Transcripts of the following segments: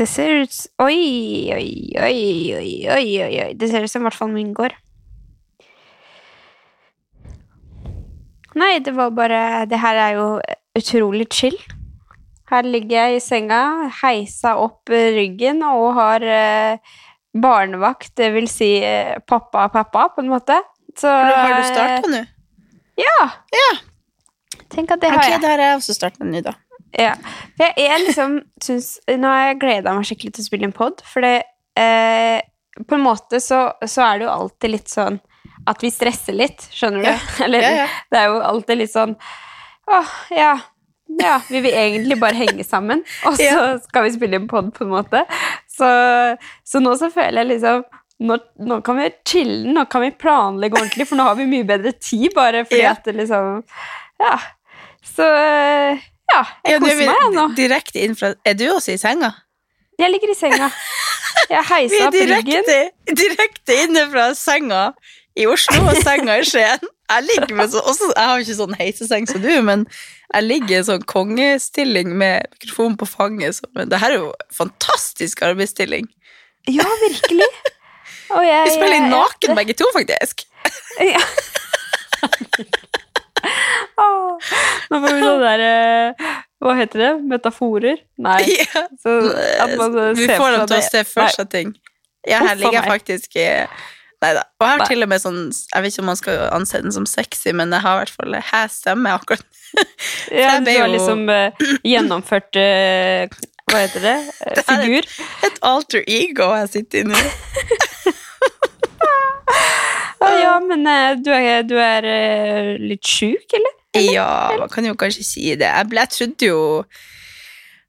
Det ser ut som... Oi, oi, oi, oi, oi, oi. Det ser ut som i hvert fall min går. Nei, det var bare Det her er jo utrolig chill. Her ligger jeg i senga, heisa opp ryggen og har eh, barnevakt, det vil si eh, pappa pappa, på en måte. Så Har du eh, starta nå? Ja. Ja. Tenk at det har okay, jeg. da har jeg også starta nå, da. Ja. Jeg, jeg liksom syns Nå har jeg gleda meg skikkelig til å spille en pod, for det eh, På en måte så, så er det jo alltid litt sånn at vi stresser litt, skjønner du? Ja. Eller Ja, ja. det er jo alltid litt sånn Åh, ja. Ja, vi vil egentlig bare henge sammen, og så skal vi spille en pod, på en måte. Så, så nå så føler jeg liksom nå, nå kan vi chille, nå kan vi planlegge ordentlig, for nå har vi mye bedre tid, bare fordi at det liksom Ja. Så ja, jeg er koser vi meg, jeg nå. Direkte inn fra Er du også i senga? Jeg ligger i senga. Jeg Vi heiser er opp ryggen. direkte, direkte inne fra senga i Oslo og senga i Skien. Jeg ligger med så, også, jeg har ikke sånn heiseseng som du, men jeg ligger i sånn kongestilling med mikrofon på fanget. Så, men det her er jo fantastisk arbeidsstilling. Ja, virkelig. Jeg, Vi spiller jeg- naken begge to, faktisk. Ja. Nå får vi sånne der eh, Hva heter det? Metaforer? Nei. Ja. Så Vi får dem til å se for seg ting. Ja, her ligger jeg faktisk Nei da. Og jeg har Nei. til og med sånn Jeg vet ikke om man skal anse den som sexy, men jeg har i hvert fall hes stemme akkurat. Ja, du har liksom uh, gjennomført uh, Hva heter det? Figur? Det er et- alter ego jeg sitter i. ja, men eh, du er, du er eh, litt sjuk, eller? Ja, man kan jo kanskje si det. Jeg, ble, jeg trodde jo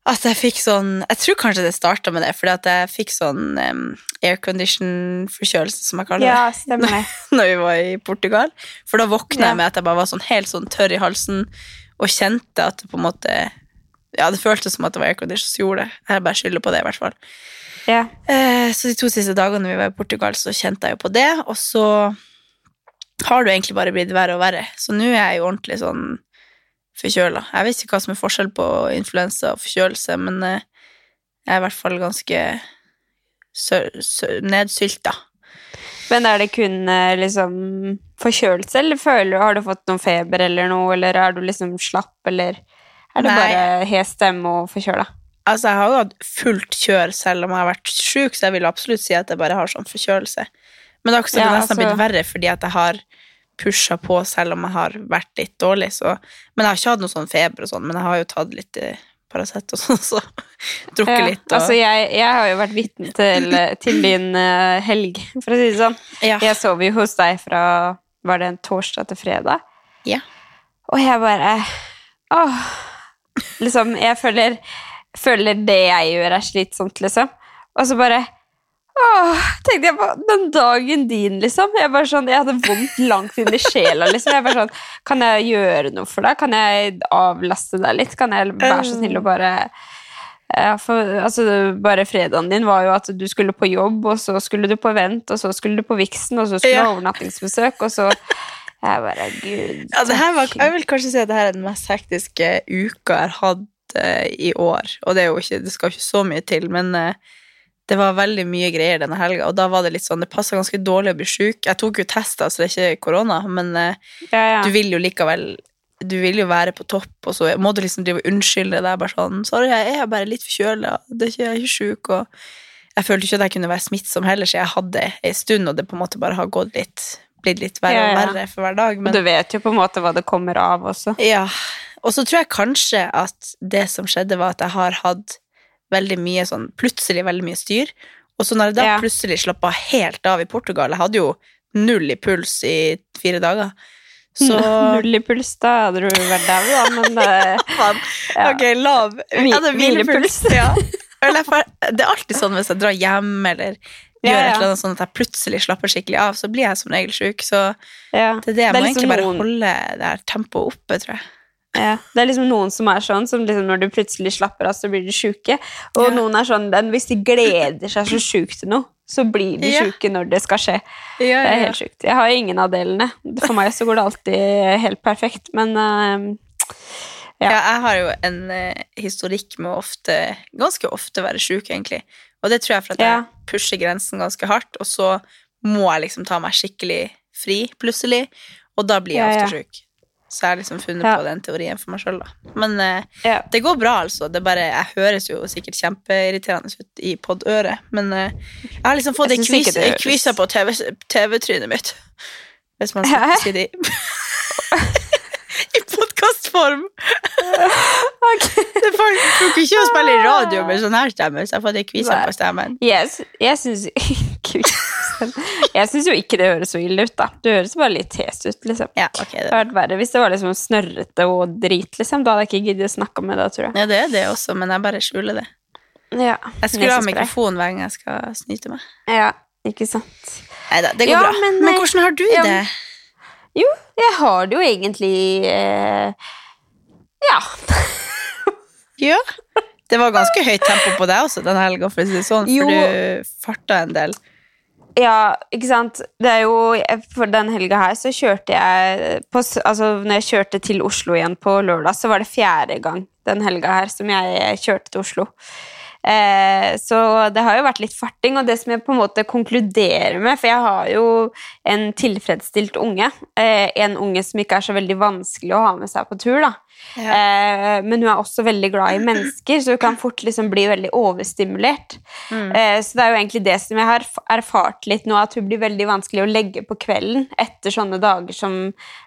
at jeg fikk sånn Jeg tror kanskje det starta med det, fordi at jeg fikk sånn um, aircondition-forkjølelse, som jeg kaller det. Ja, stemmer det. når vi var i Portugal. For da våkna Ja. jeg med at jeg bare var sånn helt sånn tørr i halsen og kjente at det på en måte Ja, det føltes som at det var aircondition som gjorde det. Jeg bare skylder på det, i hvert fall. Ja. Eh, så de to siste dagene vi var i Portugal, så kjente jeg jo på det, og så har det egentlig bare blitt verre og verre. Så nå er jeg jo ordentlig sånn forkjøla. Jeg vet ikke hva som er forskjell på influensa og forkjølelse, men eh, jeg er i hvert fall ganske nedsylta. Men er det kun eh, liksom forkjølelse, eller føler har du fått noen feber eller noe, eller er du liksom slapp, eller er det Nei. bare hes stemme og forkjøla? Altså, jeg har jo hatt fullt kjør selv om jeg har vært syk, så jeg vil absolutt si at jeg bare har sånn forkjølelse. Men det har Ja, nesten altså- blitt verre fordi at jeg har pusha på selv om jeg har vært litt dårlig. Så. Men jeg har ikke hatt noe sånn feber og sånn, men jeg har jo tatt litt eh, Paracet og sånn, så drukket Ja, litt. Og, altså jeg, jeg har jo vært vitne til, til din uh, helg, for å si det sånn. ja. Jeg sov jo hos deg fra Var det en torsdag til fredag? Ja. Og jeg bare Åh. Liksom, jeg føler, føler det jeg gjør, er slitsomt, liksom. Og så bare Åh, tenkte jeg på den dagen din, liksom. Jeg bare sånn, jeg hadde vondt langt inn i sjela. liksom. Jeg bare sånn, Kan jeg gjøre noe for deg? Kan jeg avlaste deg litt? Kan jeg være så snill og bare ja, for, altså, bare fredagen din var jo at du skulle på jobb, og så skulle du på event, og så skulle du på Vixen, og så skulle du ha overnattingsbesøk, og så Jeg bare Gud Ja, var, jeg vil kanskje si at det her er den mest hektiske uka jeg har hatt eh, i år. Og det, er jo ikke, det skal ikke så mye til, men uh, det var veldig mye greier denne helga. Og da var det litt sånn, det passa ganske dårlig å bli sjuk. Jeg tok jo tester, så det er ikke korona, men uh, ja, ja. du vil jo likevel du vil jo være på topp, og så må du liksom drive unnskylde deg. bare sånn, 'Sorry, jeg er bare litt forkjøla. det Jeg er ikke sjuk.' Og jeg følte ikke at jeg kunne være smittsom heller, så jeg hadde ei stund, og det på en måte bare har gått litt, blitt litt verre og verre for hver dag. Og du vet jo på en måte hva det kommer av også. ja. Og så tror jeg kanskje at det som skjedde, var at jeg har hatt veldig mye sånn plutselig veldig mye styr. Og så når jeg da Ja. plutselig slappa helt av i Portugal Jeg hadde jo null i puls i fire dager. Så Null i puls, da hadde du vært dau, da, men eh. Ja. Ok, lav. Ja, det er hvilepuls. Ja. Det er alltid sånn hvis jeg drar hjem eller Ja, gjør ja. et eller annet sånn at jeg plutselig slapper skikkelig av, så blir jeg som regel sjuk. Så ja. det er det jeg Det må liksom egentlig bare noen- holde det her tempoet oppe, tror jeg. Ja, det er liksom noen som er sånn, som liksom når du plutselig slapper av, så blir de sjuke. Og Ja. noen er sånn, den, hvis de gleder seg så sjukt til noe, så blir de Ja. sjuke når det skal skje. Ja, Det er helt sjukt. Jeg har ingen av delene. For meg så går det alltid helt perfekt, men Ja. Ja. jeg har jo en uh, historikk med å ofte, ganske ofte være sjuk, egentlig. Og det tror jeg for at jeg pusher grensen ganske hardt, og så må jeg liksom ta meg skikkelig fri plutselig, og da blir jeg ofte sjuk. Så jeg har liksom funnet Ja. på den teorien for meg sjøl, da. Men eh, Ja. det går bra, altså. Det bare, jeg høres jo sikkert kjempeirriterende ut i podøret, men eh, jeg har liksom fått ei kvise, på TV TV-trynet mitt. Hvis man skal si det i podkastform! okay. Det er funker ikke å spille i radio med sånn her stemme, så jeg har fått ei kvise på stemmen. Sy- jeg syns Jeg syns jo ikke det høres så ille ut, da. Det høres bare litt hes ut, liksom. Ja, okay, Det Det, hadde vært verre hvis det var liksom snørrete og drit, liksom. Da hadde jeg ikke giddet å snakke med deg, tror jeg. ja, det er det også, men jeg bare skjuler det. Ja, Jeg skrur av nesespray. mikrofonen hver gang jeg skal snyte meg. Ja, ikke sant. Neida, det går Ja, bra. men, Men, eh, hvordan har du ja, det? Jo, jeg har det jo egentlig eh, Ja. Ja. Det var ganske høyt tempo på deg også den helga, for å si det sånn, Jo. du farta en del. Ja, ikke sant. Det er jo For den helga her så kjørte jeg på, Altså, når jeg kjørte til Oslo igjen på lørdag, så var det fjerde gang den helga her som jeg kjørte til Oslo. Eh, så det har jo vært litt farting, og det som jeg på en måte konkluderer med For jeg har jo en tilfredsstilt unge. Eh, en unge som ikke er så veldig vanskelig å ha med seg på tur, da. Eh, men hun er også veldig glad i mennesker, så hun kan fort liksom bli veldig overstimulert. Mm. Så det er jo egentlig det som jeg har erfart litt nå, at hun blir veldig vanskelig å legge på kvelden etter sånne dager som,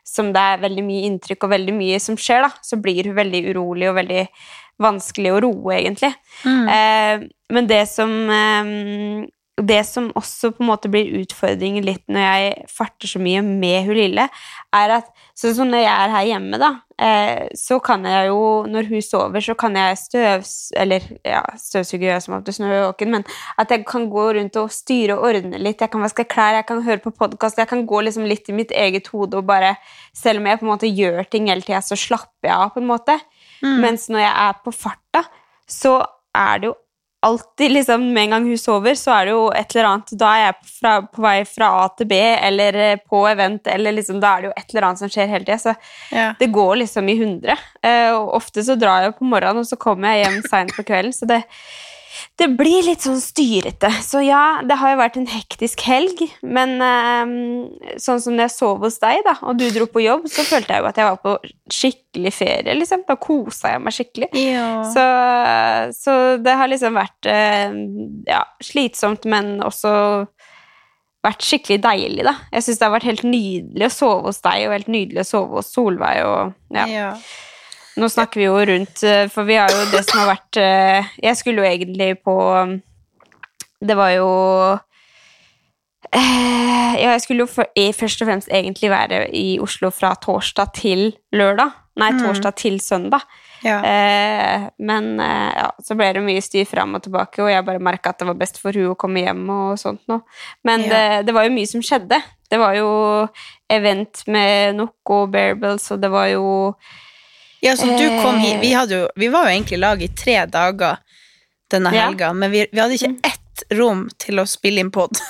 som det er veldig mye inntrykk og veldig mye som skjer, da. Så blir hun veldig urolig og veldig vanskelig å roe, egentlig. Mm. Eh, men det som eh, det som også på en måte blir utfordringen litt når jeg farter så mye med hun lille, er at sånn som når jeg er her hjemme, da, eh, så kan jeg jo, når hun sover, så kan jeg støvs... Eller ja, støvsuger gjør som oftest når hun er våken, men at jeg kan gå rundt og styre og ordne litt. Jeg kan vaske klær, jeg kan høre på podkast, jeg kan gå liksom litt i mitt eget hode og bare Selv om jeg på en måte gjør ting hele tida, så slapper jeg av, på en måte. Mm. Mens når jeg er på farta, så er det jo alltid liksom, Med en gang hun sover, så er det jo et eller annet Da er jeg fra, på vei fra A til B, eller eh, på event, eller liksom Da er det jo et eller annet som skjer hele tida. Så Ja. det går liksom i hundre. Uh, og ofte så drar jeg på morgenen, og så kommer jeg hjem seint på kvelden. Så det, det blir litt sånn styrete. Så ja, det har jo vært en hektisk helg. Men eh, sånn som når jeg sov hos deg, da, og du dro på jobb, så følte jeg jo at jeg var på skikkelig ferie, liksom. Da kosa jeg meg skikkelig. Ja. Så, så det har liksom vært eh, ja, slitsomt, men også vært skikkelig deilig, da. Jeg syns det har vært helt nydelig å sove hos deg, og helt nydelig å sove hos Solveig. Og ja. ja. Nå snakker vi jo rundt, eh, for vi har jo det som har vært eh, Jeg skulle jo egentlig på Det var jo eh, Ja, jeg skulle jo først og fremst egentlig være i Oslo fra torsdag til lørdag. Nei, Mm. torsdag til søndag. ja. Eh, men eh, ja, så ble det mye styr fram og tilbake, og jeg bare merka at det var best for hun å komme hjem og sånt noe. Men Ja. det, det var jo mye som skjedde. Det var jo event med Noco Bearables, og det var jo Ja, så du kom Eh. hit Vi, hadde jo, vi var jo egentlig i lag i tre dager denne Ja. men vi, vi hadde ikke ett rom til å spille inn pod.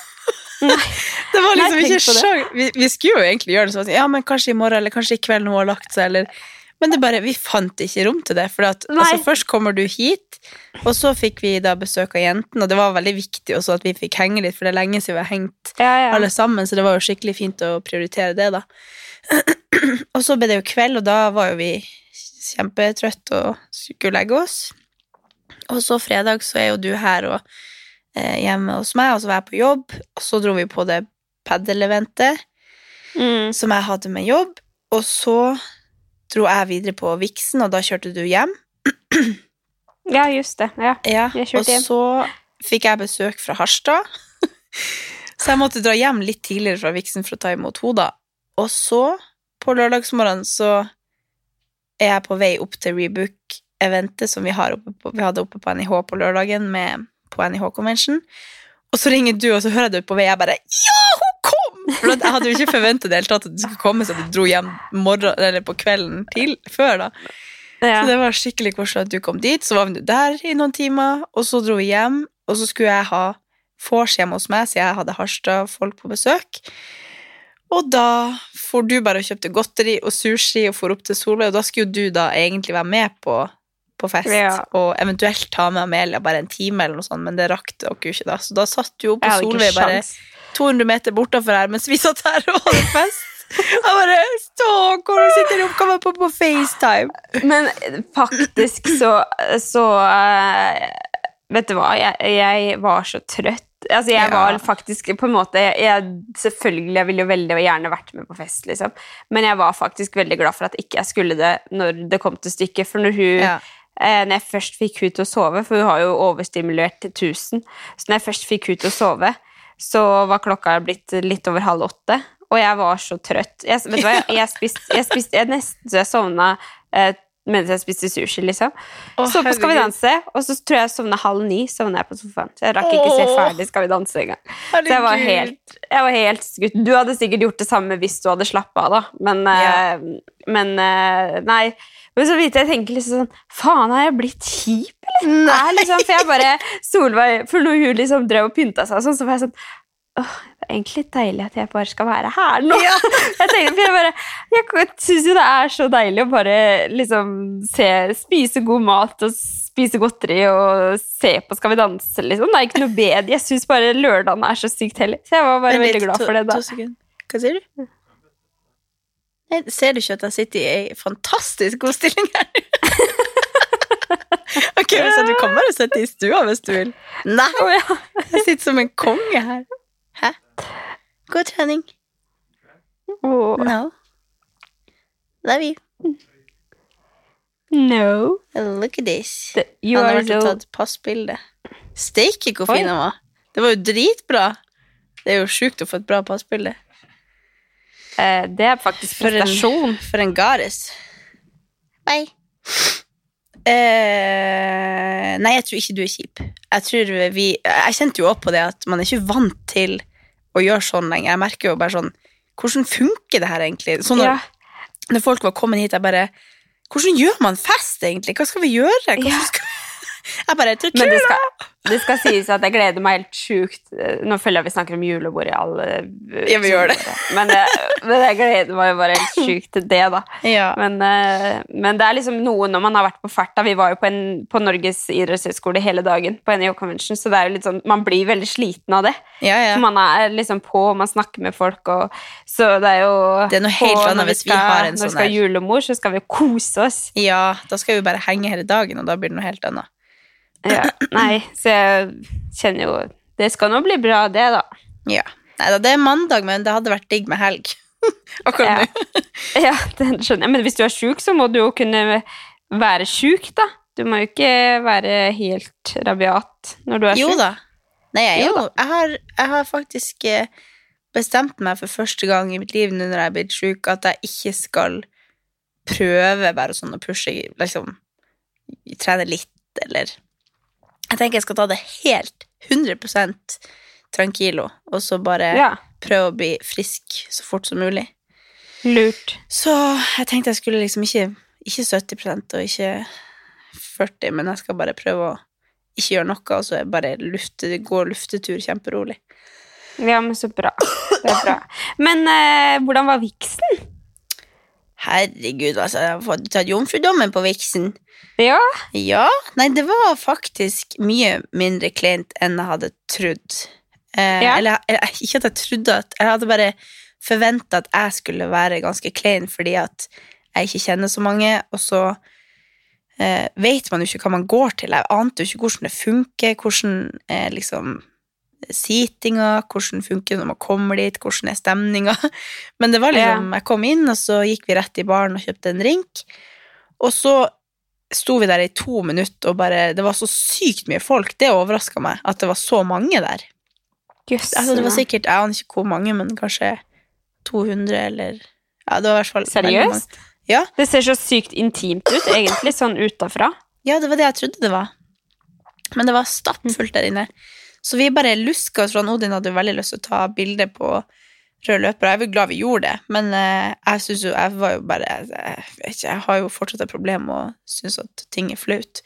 Det var liksom Nei, ikke sjans. Vi, vi skulle jo egentlig gjøre det sånn ja, men kanskje i morgen, eller kanskje i kveld når hun har lagt seg, eller Men det bare, vi fant ikke rom til det. For at, altså, først kommer du hit, og så fikk vi da besøk av jentene, og det var veldig viktig også at vi fikk henge litt, for det er lenge siden vi har hengt Ja, ja. alle sammen, så det var jo skikkelig fint å prioritere det, da. og så ble det jo kveld, og da var jo vi kjempetrøtte og skulle legge oss. Og så fredag så er jo du her og eh, hjemme hos meg, og så var jeg på jobb, og så dro vi på det padel-eventet Mm. som jeg hadde med jobb, og så dro jeg videre på Viksen, og da kjørte du hjem. ja, just det. Ja. Ja, Jeg kjørte og så fikk jeg besøk fra Harstad. så jeg måtte dra hjem litt tidligere fra Viksen for å ta imot henne. da. Og så, på lørdagsmorgenen, så er jeg på vei opp til Rebook-eventet som vi, har oppe på, vi hadde oppe på NIH på lørdagen, med, på NIH Convention. Og så ringer du, og så hører jeg deg på vei. Jeg bare Ja, hun kom! For jeg hadde jo ikke det tatt at du skulle komme, så du dro hjem morgen, eller på kvelden til, før. da. Ja. Så det var skikkelig koselig at du kom dit. Så var vi der i noen timer, og så dro vi hjem. Og så skulle jeg ha vors hjemme hos meg, så jeg hadde Harstad-folk på besøk. Og da for du bare og kjøpte godteri og sushi og for opp til Solveig, og da skulle du da egentlig være med på, på fest, Ja. og eventuelt ta med Amelia bare en time eller noe sånt, men det rakk dere jo ikke da. Så da satt du jo på Solveig bare 200 meter bortafor her, mens vi satt her og hadde fest. Jeg bare Stakkar, hun sitter i oppgaven på, på FaceTime. Men faktisk så, så eh, Vet du hva, jeg, jeg var så trøtt. Altså, jeg Ja. var faktisk på en måte jeg, Selvfølgelig, jeg ville jo veldig gjerne vært med på fest, liksom. Men jeg var faktisk veldig glad for at ikke jeg skulle det når det kom til stykket. For når hun Ja. eh, Når jeg først fikk hun til å sove, for hun har jo overstimulert til 1000, så når jeg først fikk hun til å sove, så var klokka blitt litt over halv åtte, og jeg var så trøtt. Jeg, vet du hva, jeg, jeg spiste jeg, spiste- jeg nesten så jeg sovna eh, mens jeg spiste sushi, liksom. Å, så på Skal vi danse, og så tror jeg jeg sovna halv ni. Sovna jeg på sofaen. Så jeg rakk ikke se ferdig Skal vi danse engang. Så jeg var helt, jeg var helt skutt. Du hadde sikkert gjort det samme hvis du hadde slappa av, da. Men, eh, men uh, nei. Men så vidt jeg tenker liksom sånn Faen, har jeg blitt kjip, eller? Nei. Liksom, for jeg bare Solveig For når hun liksom drev og pynta seg og sånn, så var jeg sånn Åh, det er egentlig deilig at jeg bare skal være her nå. Ja. Jeg tenkte, jeg bare Jeg syns jo det er så deilig å bare liksom se Spise god mat og spise godteri og se på Skal vi danse, liksom. Det er ikke noe bedre. Jeg syns bare lørdagen er så sykt hellig. Så jeg var bare veldig glad for det da. To. Hva sier du? Nei, ser du ikke at jeg sitter i ei fantastisk god stilling her? ok, så du kan bare sitte i stua hvis du vil. Nei, jeg sitter som en konge her. God trening. Oh. No. Love you. no. Look at this. The- You Han har vært so tatt passbilde. Steike hvor fin han var. Det var jo dritbra. Det er jo sjukt å få et bra passbilde. eh, Det er faktisk For prestasjon. For en gares. Bye. Eh, nei, jeg tror ikke du er kjip. Jeg tror vi Jeg kjente jo opp på det at man er ikke vant til å gjøre sånn lenger. Jeg merker jo bare sånn Hvordan funker det her egentlig? Sånn når, Ja. når folk var kommet hit, jeg bare Hvordan gjør man fest, egentlig? Hva skal vi gjøre? Ja. skal Jeg bare Men det skal, det skal sies at jeg gleder meg helt sjukt Nå føler jeg vi snakker om julebord i alle eh, Ja, vi gjør det. Men, eh, men jeg gleder meg bare helt sjukt til det, da. Ja. Men, eh, men det er liksom noe når man har vært på farta. Vi var jo på, en, på Norges idrettshøgskole hele dagen, på NIO Convention, så det er jo litt sånn, man blir veldig sliten av det. ja, ja. Man er liksom på, man snakker med folk, og så det er jo Det er noe helt og annet når hvis vi har en Når sånn vi skal ha julemor, så skal vi kose oss. ja, da skal vi bare henge hele dagen, og da blir det noe helt annet. Ja, nei, så jeg kjenner jo Det skal nå bli bra, det, da. Ja. Nei da, det er mandag, men det hadde vært digg med helg. Akkurat nå. Ja, det skjønner jeg. Men hvis du er sjuk, så må du jo kunne være sjuk, da. Du må jo ikke være helt rabiat når du er Jo da. Nei, jeg, Jo jo, jeg, har, jeg har faktisk eh, bestemt meg for første gang i mitt liv nå når jeg er blitt sjuk, at jeg ikke skal prøve bare sånn å pushe, liksom trene litt, eller Jeg tenker jeg skal ta det helt 100% tranquilo, og så bare Ja, prøve å bli frisk så fort som mulig. lurt. Så jeg tenkte jeg skulle liksom ikke Ikke 70% og ikke 40, men jeg skal bare prøve å ikke gjøre noe, og så bare lufte, gå luftetur kjemperolig. Ja, men så bra. Det er bra. Men eh, hvordan var viksen? Herregud, altså, jeg har fått tatt jomfrudommen på viksen. Ja, Ja, nei, det var faktisk mye mindre kleint enn jeg hadde trodd. Eh, Ja. Eller eller ikke at jeg trodde at Jeg hadde bare forventa at jeg skulle være ganske klein fordi at jeg ikke kjenner så mange, og så eh, vet man jo ikke hva man går til. Jeg ante jo ikke hvordan det funker, hvordan eh, liksom seatinga, hvordan funker det når man kommer dit, hvordan er stemninga. Men det var liksom, jeg kom inn, og så gikk vi rett i baren og kjøpte en drink, og så sto vi der i to minutter, og bare, det var så sykt mye folk. Det overraska meg, at det var så mange der. Yes, Altså, det var sikkert, jeg aner ikke hvor mange, men kanskje 200, eller Ja, det var i hvert fall. Seriøst? Ja. Det ser så sykt intimt ut, egentlig, sånn utafra. Ja, det var det jeg trodde det var. Men det var stappfullt der inne. Så vi bare luska oss fra Odin hadde jo veldig lyst til å ta bilde på rød løper, og jeg er jo glad vi gjorde det, men eh, jeg syns jo, jeg var jo bare Jeg, vet ikke, jeg har jo fortsatt et problem å synes at ting er flaut.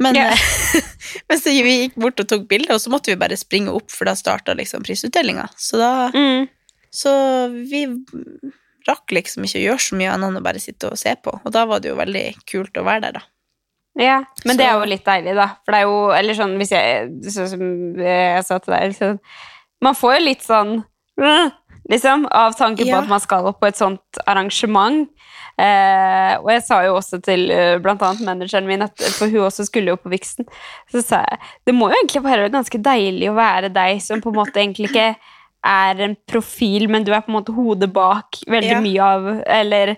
Men, Ja. eh, men så vi gikk bort og tok bilde, og så måtte vi bare springe opp, for da starta liksom prisutdelinga. Så da Mm. Så vi rakk liksom ikke å gjøre så mye annet enn å bare sitte og se på. Og da var det jo veldig kult å være der, da. Ja, men det er jo litt deilig, da. For det er jo Eller sånn, hvis jeg Sånn som jeg sa til deg sånn, Man får jo litt sånn Liksom, av tanke på Ja. at man skal opp på et sånt arrangement. Eh, og jeg sa jo også til bl.a. blant annet manageren min, at, for hun også skulle jo på Vixen, så sa jeg det må jo egentlig være ganske deilig å være deg som på en måte egentlig ikke er en profil, men du er på en måte hodet bak veldig Ja. mye av Eller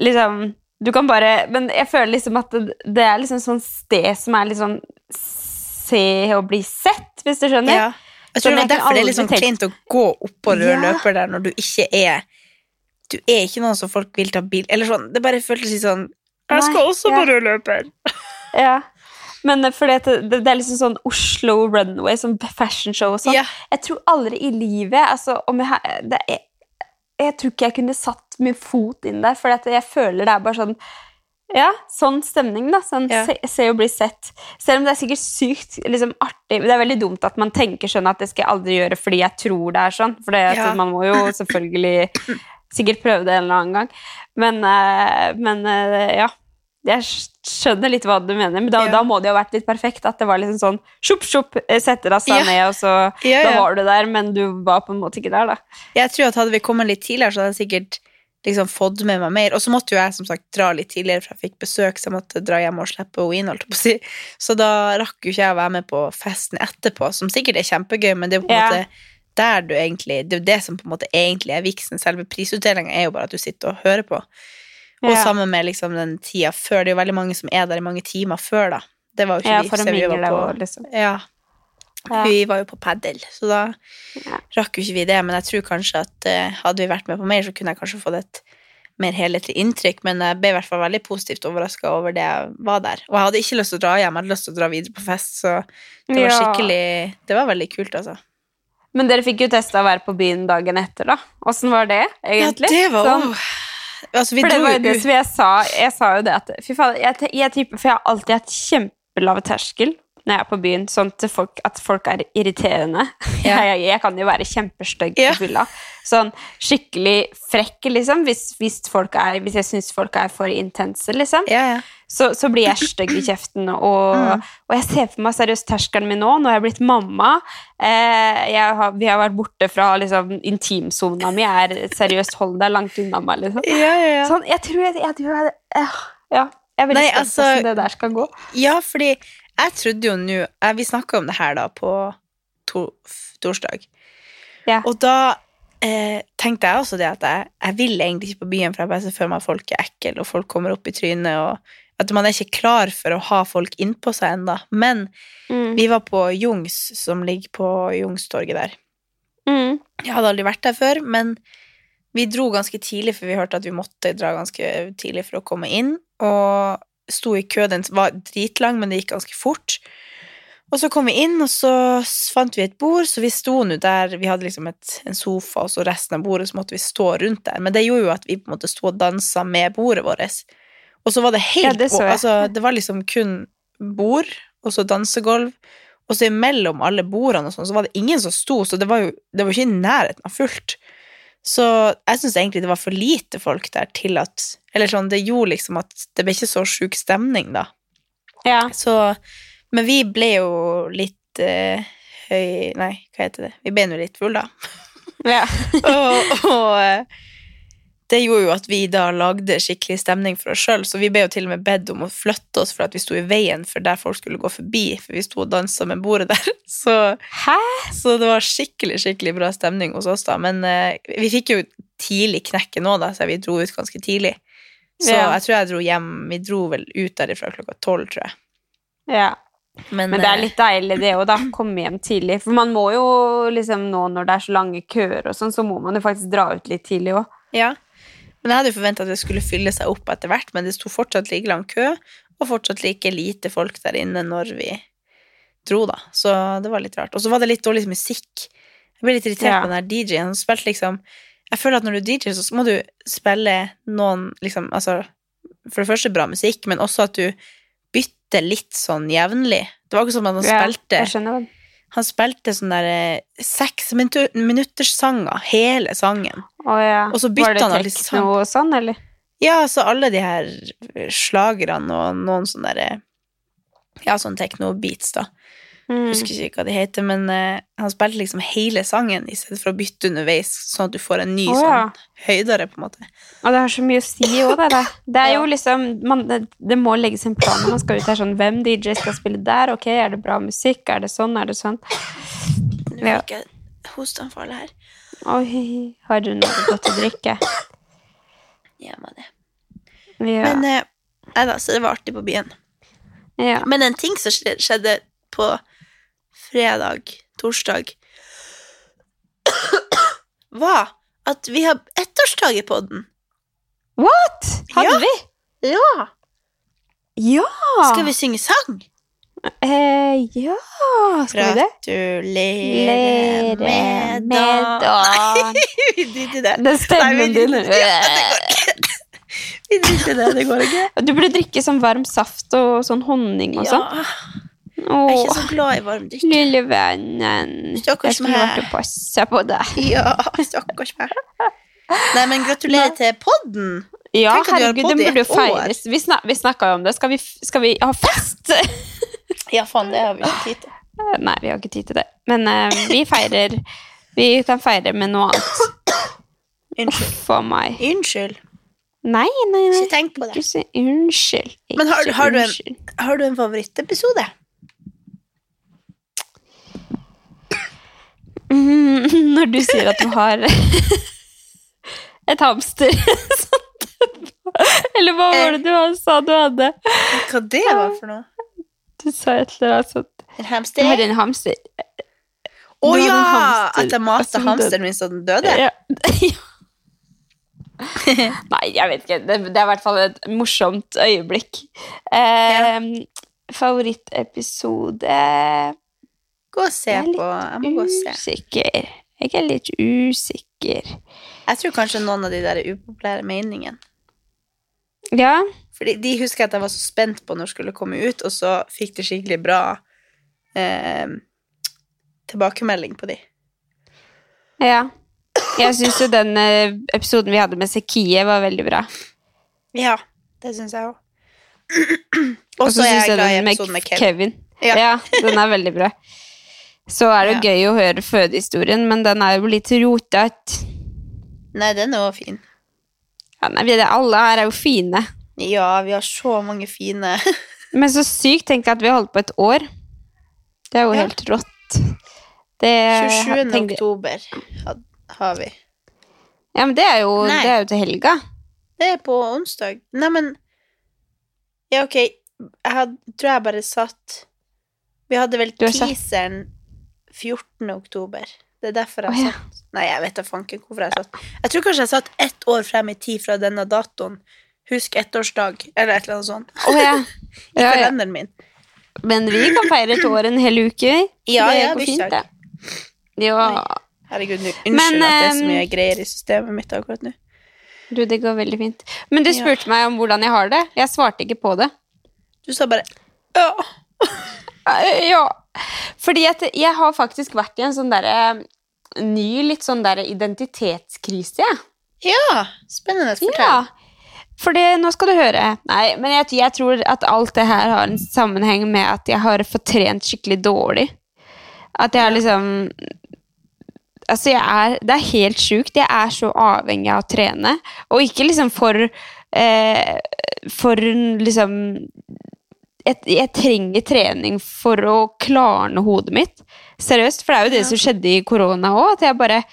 liksom Du kan bare Men jeg føler liksom at det, det er liksom sånn sted som er litt sånn Se og bli sett, hvis du skjønner? Ja. Jeg Sånn, tror det er var derfor det er liksom litt sånn kleint å gå oppå rød Ja. løper der når du ikke er Du er ikke noen som folk vil ta bil Eller sånn, det bare føltes litt sånn Jeg skal Nei, også ja. på rød løper. Ja. Men eh, fordi at det, det er liksom sånn Oslo Runway, sånn fashion show og sånn. Ja. Jeg tror aldri i livet altså, om jeg, det er, jeg tror ikke jeg kunne satt min fot inn der, for jeg føler det er bare sånn Ja, sånn stemning, da. Sånn Ja. se, se og bli sett. Selv om det er sikkert sykt liksom, artig Det er veldig dumt at man tenker sånn at det skal jeg aldri gjøre fordi jeg tror det er sånn. For det, ja. Ja. man må jo selvfølgelig sikkert prøve det en eller annen gang. Men, eh, men eh, ja. Jeg skjønner litt hva du mener, men da, Ja. da må det jo ha vært litt perfekt. At det var liksom sånn sjopp, sjopp, setter deg seg Ja. ned, og så Ja, da var du der, men du var på en måte ikke der, da. Jeg tror at hadde vi kommet litt tidligere, så hadde jeg sikkert liksom fått med meg mer. Og så måtte jo jeg som sagt dra litt tidligere, for jeg fikk besøk, så jeg måtte dra hjem og slippe henne inn. holdt jeg på å si. Så da rakk jo ikke jeg å være med på festen etterpå, som sikkert er kjempegøy, men det er på en måte der du egentlig Det er jo det som på en måte egentlig er viksen. Selve prisutdelinga er jo bare at du sitter og hører på. Og Ja. sammen med liksom den tida før. Det er jo veldig mange som er der i mange timer før, da. Det var jo ikke Ja, vi. så vi var på- og liksom. Ja. Ja. Vi var jo på padel, så da rakk jo ikke vi det. Men jeg tror kanskje at uh, hadde vi vært med på mer, så kunne jeg kanskje fått et mer helhetlig inntrykk. Men jeg ble i hvert fall veldig positivt overraska over det jeg var der. Og jeg hadde ikke lyst til å dra hjem, jeg hadde lyst til å dra videre på fest, så det var skikkelig Det var veldig kult, altså. Men dere fikk jo testa å være på byen dagen etter, da. Åssen var det, egentlig? Ja, det var Sånn. Altså, vi for det var jo det som jeg sa. Jeg sa jo det at Fy faen, jeg, jeg, jeg, For jeg har alltid hatt kjempelav terskel når jeg er på byen, sånn til folk, at folk er irriterende. Ja. Jeg, jeg kan jo være kjempestygg på fylla. Sånn skikkelig frekk, liksom, hvis, hvis, folk er, hvis jeg syns folk er for intense, liksom. Ja, ja. så, så blir jeg stygg i kjeften. Og, Mm. og jeg ser for meg seriøst terskelen min nå. Nå har jeg blitt mamma. Eh, jeg har, vi har vært borte fra liksom, intimsona mi. er seriøst hold deg langt unna meg. Liksom. ja, ja, ja. Sånn, jeg tror jeg, jeg, jeg, jeg jeg, Ja, jeg er veldig spent på altså- hvordan det der skal gå. Ja, fordi jeg trodde jo nå eh, Vi snakka om det her da på to, torsdag. Ja. Og da eh, tenkte jeg også det at jeg, jeg vil egentlig ikke på byen, for jeg bare ser for meg at folk er ekle, og folk kommer opp i trynet, og at man er ikke klar for å ha folk innpå seg ennå. Men Mm. vi var på Jungs, som ligger på Jungstorget der. Mm. Jeg hadde aldri vært der før, men vi dro ganske tidlig, for vi hørte at vi måtte dra ganske tidlig for å komme inn, og sto i kø. Den var dritlang, men det gikk ganske fort. Og så kom vi inn, og så fant vi et bord, så vi sto nå der Vi hadde liksom et, en sofa, og så resten av bordet, så måtte vi stå rundt der. Men det gjorde jo at vi på en måte sto og dansa med bordet vårt. Og så var det helt Ja, det så altså, Det var liksom kun bord, og så dansegulv. Og så imellom alle bordene og sånn, så var det ingen som sto, så det var jo det var ikke i nærheten av fullt. Så jeg syns egentlig det var for lite folk der til at Eller sånn, det gjorde liksom at det ble ikke så sjuk stemning, da. Ja. Så Men vi ble jo litt eh, høy Nei, hva heter det? Vi ble nå litt fulle, da. ja. og, og eh, det gjorde jo at vi da lagde skikkelig stemning for oss sjøl, så vi ble jo til og med bedt om å flytte oss for at vi sto i veien for der folk skulle gå forbi, for vi sto og dansa med bordet der. Så, så det var skikkelig, skikkelig bra stemning hos oss, da. Men eh, vi fikk jo tidlig knekke nå, da, så vi dro ut ganske tidlig. Så Ja. jeg tror jeg dro hjem Vi dro vel ut derifra klokka tolv, tror jeg. ja. Men, Men det er eh, litt deilig det òg, da. Komme hjem tidlig. For man må jo liksom nå når det er så lange køer og sånn, så må man jo faktisk dra ut litt tidlig òg. Ja. Men jeg hadde jo forventa at det skulle fylle seg opp etter hvert, men det sto fortsatt like lang kø, og fortsatt like lite folk der inne når vi dro, da. Så det var litt rart. Og så var det litt dårlig musikk. Jeg ble litt irritert Ja. på den der DJ-en. Han spilte liksom Jeg føler at når du DJ, så må du spille noen liksom Altså, for det første bra musikk, men også at du bytter litt sånn jevnlig. Det var ikke som at han spilte skjønner det. Han spilte sånne der eh, seks minutter- minutters sanger, hele sangen. Å ja. Og så Var bytta han alle sang. tekno og sånn, eller? Ja, så alle de her slagerne og noen sånne derre Ja, sånn techno-beats, da. Mm. Husker ikke hva de heter, men uh, han spilte liksom hele sangen i stedet for å bytte underveis, sånn at du får en ny oh, ja. sånn høydere, på en måte. Og det har så mye å si òg, det der. Det er jo liksom man, det, det må legges en plan når man skal ut her. Sånn, hvem DJ skal spille der? Ok, er det bra musikk? Er det sånn? Er det sånn? Nå fikk jeg hosteanfall her. Oi, har du noe godt å drikke? Ja, men, det. Ja. men eh, nei da, så det var artig på byen. ja. Men en ting som skjedde på fredag, torsdag, var at vi har ettårsdag i podden. What? Hadde Ja. vi? Ja! Ja! Skal vi synge sang? Eh, ja, skal vi det? Gratulerer med med dagen. vi driter i det. Den stemmen din. Ja. Vi driter i det, det går ikke. Du burde drikke sånn varm saft og sånn honning og sånn. Jeg er ikke så glad i varm drikke. lille vennen. Stakkars Jeg skulle meg. vært og passa på deg. Ja, stakkars meg. Nei, men gratulerer til podden. Ja, herregud, den burde jo feires. Vi, snak, vi snakka jo om det. Skal vi, skal vi ha fest? Ja, faen, det har vi ikke tid til. Nei, vi har ikke tid til det. Men uh, vi feirer Vi kan feire med noe annet. Unnskyld. For meg. Unnskyld. Nei, nei, nei. Ikke tenk på det. Ikke unnskyld. Men har du- Ikke har du en- Har du en favorittepisode? Mm, Når du sier at du har et hamster Eller hva var det du sa du hadde? Hva det var for noe? Du sa et eller annet sånt. En Du hamster? har en hamster. Å oh, ja! hamster. At jeg mata Altså, hamsteren min så den døde? Ja. Nei, jeg vet ikke. Det, det er i hvert fall et morsomt øyeblikk. Eh, Favorittepisode Gå og se på. Jeg må gå og se. Usikker. Jeg er litt usikker. Jeg tror kanskje noen av de der er upopulære meningene. Ja. Fordi de husker at jeg var så spent på når det skulle komme ut, og så fikk de skikkelig bra eh, tilbakemelding på de. ja. Jeg syns jo den eh, episoden vi hadde med Sekie, var veldig bra. Ja, det syns jeg òg. Og så syns jeg den med med Kevin. Kevin. Ja. Ja. den er veldig bra. Så er det ja. gøy å høre fødehistorien, men den er jo litt rotete. Nei, den er òg fin. Ja, nei, vi- alle her er jo fine. Ja, vi har så mange fine Men så sykt tenk at vi har holdt på et år. Det er jo Ja. helt rått. Det 27. tenk- oktober har vi. Ja, men det er jo, det er jo til helga. Det er på onsdag. Neimen Ja, ok. Jeg had, tror jeg bare satt Vi hadde vel teaseren satt- 14. oktober. Det er derfor jeg har ja. satt Nei, jeg vet da fanken hvorfor jeg satt Jeg tror kanskje jeg satt ett år frem i tid fra denne datoen. Husk ettårsdag, eller et eller annet sånt. Oh, ja. I ja, ja. kalenderen min. Men vi kan feire et år en hel uke. Ja, det ja, går fint, det. Ja. Herregud, unnskyld Men, at det er så mye greier i systemet mitt akkurat nå. Du, det går veldig fint. Men du Ja. spurte meg om hvordan jeg har det. Jeg svarte ikke på det. Du sa bare ja. Eh, Ja. Fordi at jeg har faktisk vært i en sånn derre ny, litt sånn derre identitetskrise, jeg. ja. Spennende. Fortell. Ja. For nå skal du høre. Nei, men jeg, jeg tror at alt det her har en sammenheng med at jeg har fått trent skikkelig dårlig. At jeg har liksom Altså, jeg er Det er helt sjukt. Jeg er så avhengig av å trene. Og ikke liksom for eh, For liksom jeg, jeg trenger trening for å klarne hodet mitt. Seriøst. For det er jo det Ja. som skjedde i korona òg. At jeg bare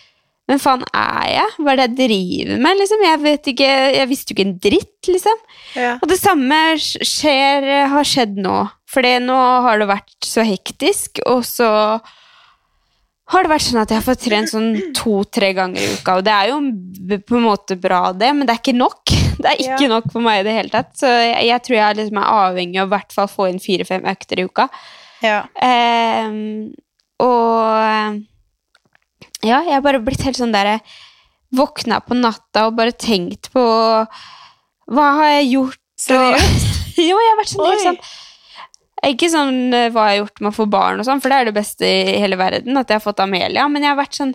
Men faen er jeg? Hva er det jeg driver med? Liksom? Jeg vet ikke, jeg visste jo ikke en dritt, liksom. Ja. Og det samme skjer, har skjedd nå. For nå har det vært så hektisk, og så har det vært sånn at jeg har fått trent sånn to-tre ganger i uka. Og det er jo på en måte bra, det, men det er ikke nok. Det er ikke Ja. nok for meg i det hele tatt. Så jeg, jeg tror jeg liksom er avhengig av i hvert fall få inn fire-fem økter i uka. ja. Eh, og ja, jeg har bare blitt helt sånn der Våkna på natta og bare tenkt på Hva har jeg gjort? Seriøst? jo, jeg har vært sånn helt sånn Ikke sånn eh, hva jeg har gjort med å få barn og sånn, for det er det beste i hele verden, at jeg har fått Amelia, men jeg har vært sånn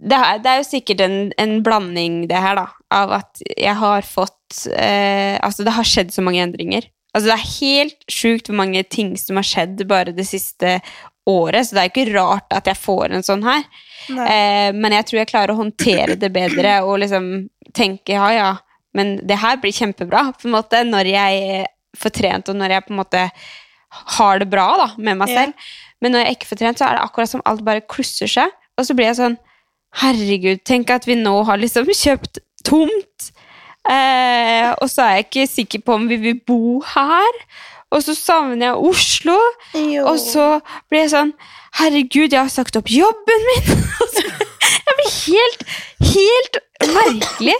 Det er, jo sikkert en, en blanding, det her, da, av at jeg har fått eh, Altså, det har skjedd så mange endringer. Altså, det er helt sjukt hvor mange ting som har skjedd bare det siste året, så det er jo ikke rart at jeg får en sånn her. Eh, men jeg tror jeg klarer å håndtere det bedre og liksom tenke ja, ja, men det her blir kjempebra på en måte når jeg får trent og når jeg på en måte har det bra da, med meg Ja. selv. Men når jeg ikke får trent, så er det akkurat som alt bare klusser seg. Og så blir jeg sånn Herregud, tenk at vi nå har liksom kjøpt tomt. Eh, og så er jeg ikke sikker på om vi vil bo her. Og så savner jeg Oslo. Jo. Og så blir jeg sånn Herregud, jeg har sagt opp jobben min! Jeg blir helt, helt merkelig.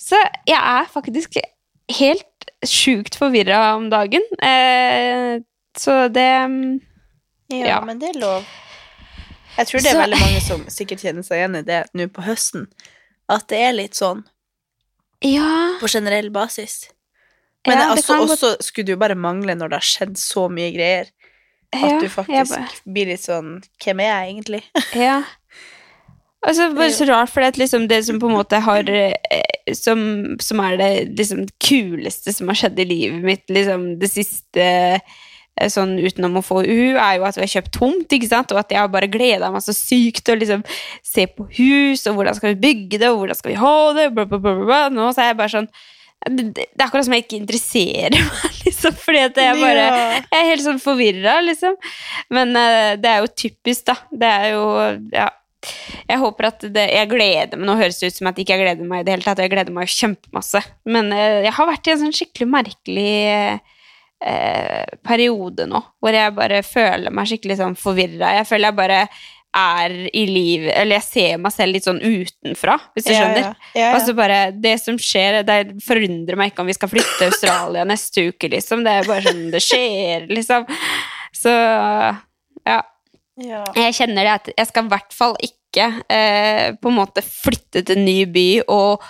Så jeg er faktisk helt sjukt forvirra om dagen. Eh, så det ja, ja. men det er lov. Jeg tror det er Så- veldig mange som sikkert kjenner seg igjen i det nå på høsten. At det er litt sånn Ja. på generell basis. Men ja, det altså, godt- også skulle det jo bare mangle når det har skjedd så mye greier, at ja, du faktisk bare- blir litt sånn Hvem er jeg egentlig? Ja. Altså, bare så rart, for det, liksom det som på en måte har eh, som, som er det liksom kuleste som har skjedd i livet mitt liksom det siste Sånn utenom å få U, er jo at vi har kjøpt tomt, ikke sant? og at jeg har bare gleda meg så sykt til å liksom se på hus, og hvordan skal vi bygge det, og hvordan skal vi ha det, bla, bla, bla, bla. Nå så er jeg bare sånn det, er akkurat som jeg ikke interesserer meg, liksom, fordi at jeg bare jeg er helt sånn forvirra, liksom. Men uh, det er jo typisk, da. Det er jo Ja. Jeg håper at det Jeg gleder meg Nå høres det ut som at jeg ikke gleder meg i det hele tatt. Jeg gleder meg kjempemasse. Men eh, jeg har vært i en sånn skikkelig merkelig eh, periode nå, hvor jeg bare føler meg skikkelig sånn forvirra. Jeg føler jeg bare er i liv Eller jeg ser meg selv litt sånn utenfra, hvis du skjønner. Ja, ja. Ja. Altså bare, Det som skjer, det forundrer meg ikke om vi skal flytte til Australia neste uke, liksom. Det er bare sånn det skjer, liksom. Så ja. ja. Jeg kjenner det at jeg skal i hvert fall ikke eh, på en måte flytte til en ny by og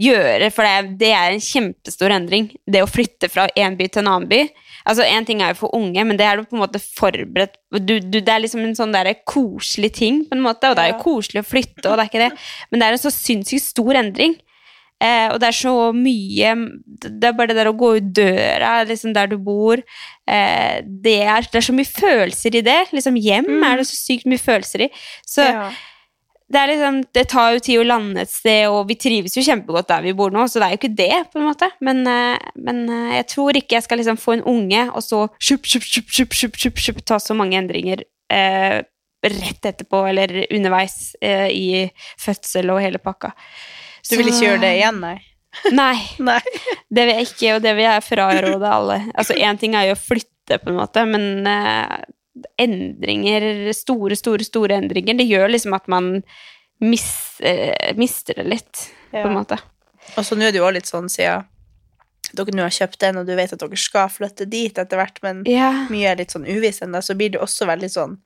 gjøre For det, det er en kjempestor endring, det å flytte fra en by til en annen by. Altså, Én ting er jo for unge, men det er du på en måte forberedt du, du, Det er liksom en sånn der koselig ting, på en måte, og det er jo koselig å flytte, og det er ikke det, men det er en så sinnssykt stor endring. Eh, og det er så mye Det er bare det der å gå ut døra, liksom der du bor eh, det, er, det er så mye følelser i det. Liksom Hjem Mm. er det så sykt mye følelser i. Så ja. Det er liksom Det tar jo tid å lande et sted, og vi trives jo kjempegodt der vi bor nå, så det er jo ikke det, på en måte. Men, eh, men eh, jeg tror ikke jeg skal liksom få en unge, og så sjup, sjup, sjup, sjup, sjup, sjup, sjup, ta så mange endringer eh, rett etterpå, eller underveis eh, i fødsel og hele pakka. Du vil ikke gjøre det igjen, nei? Nei. Nei. Det vil jeg ikke, og det vil jeg fraråde alle. Altså, Én ting er jo å flytte, på en måte, men eh, endringer, store, store, store endringer, det gjør liksom at man mis, eh, mister det litt, på en måte. Og så nå er det jo også litt sånn siden dere nå har kjøpt den, og du vet at dere skal flytte dit etter hvert, men Ja. mye er litt sånn uvisst ennå, så blir det også veldig sånn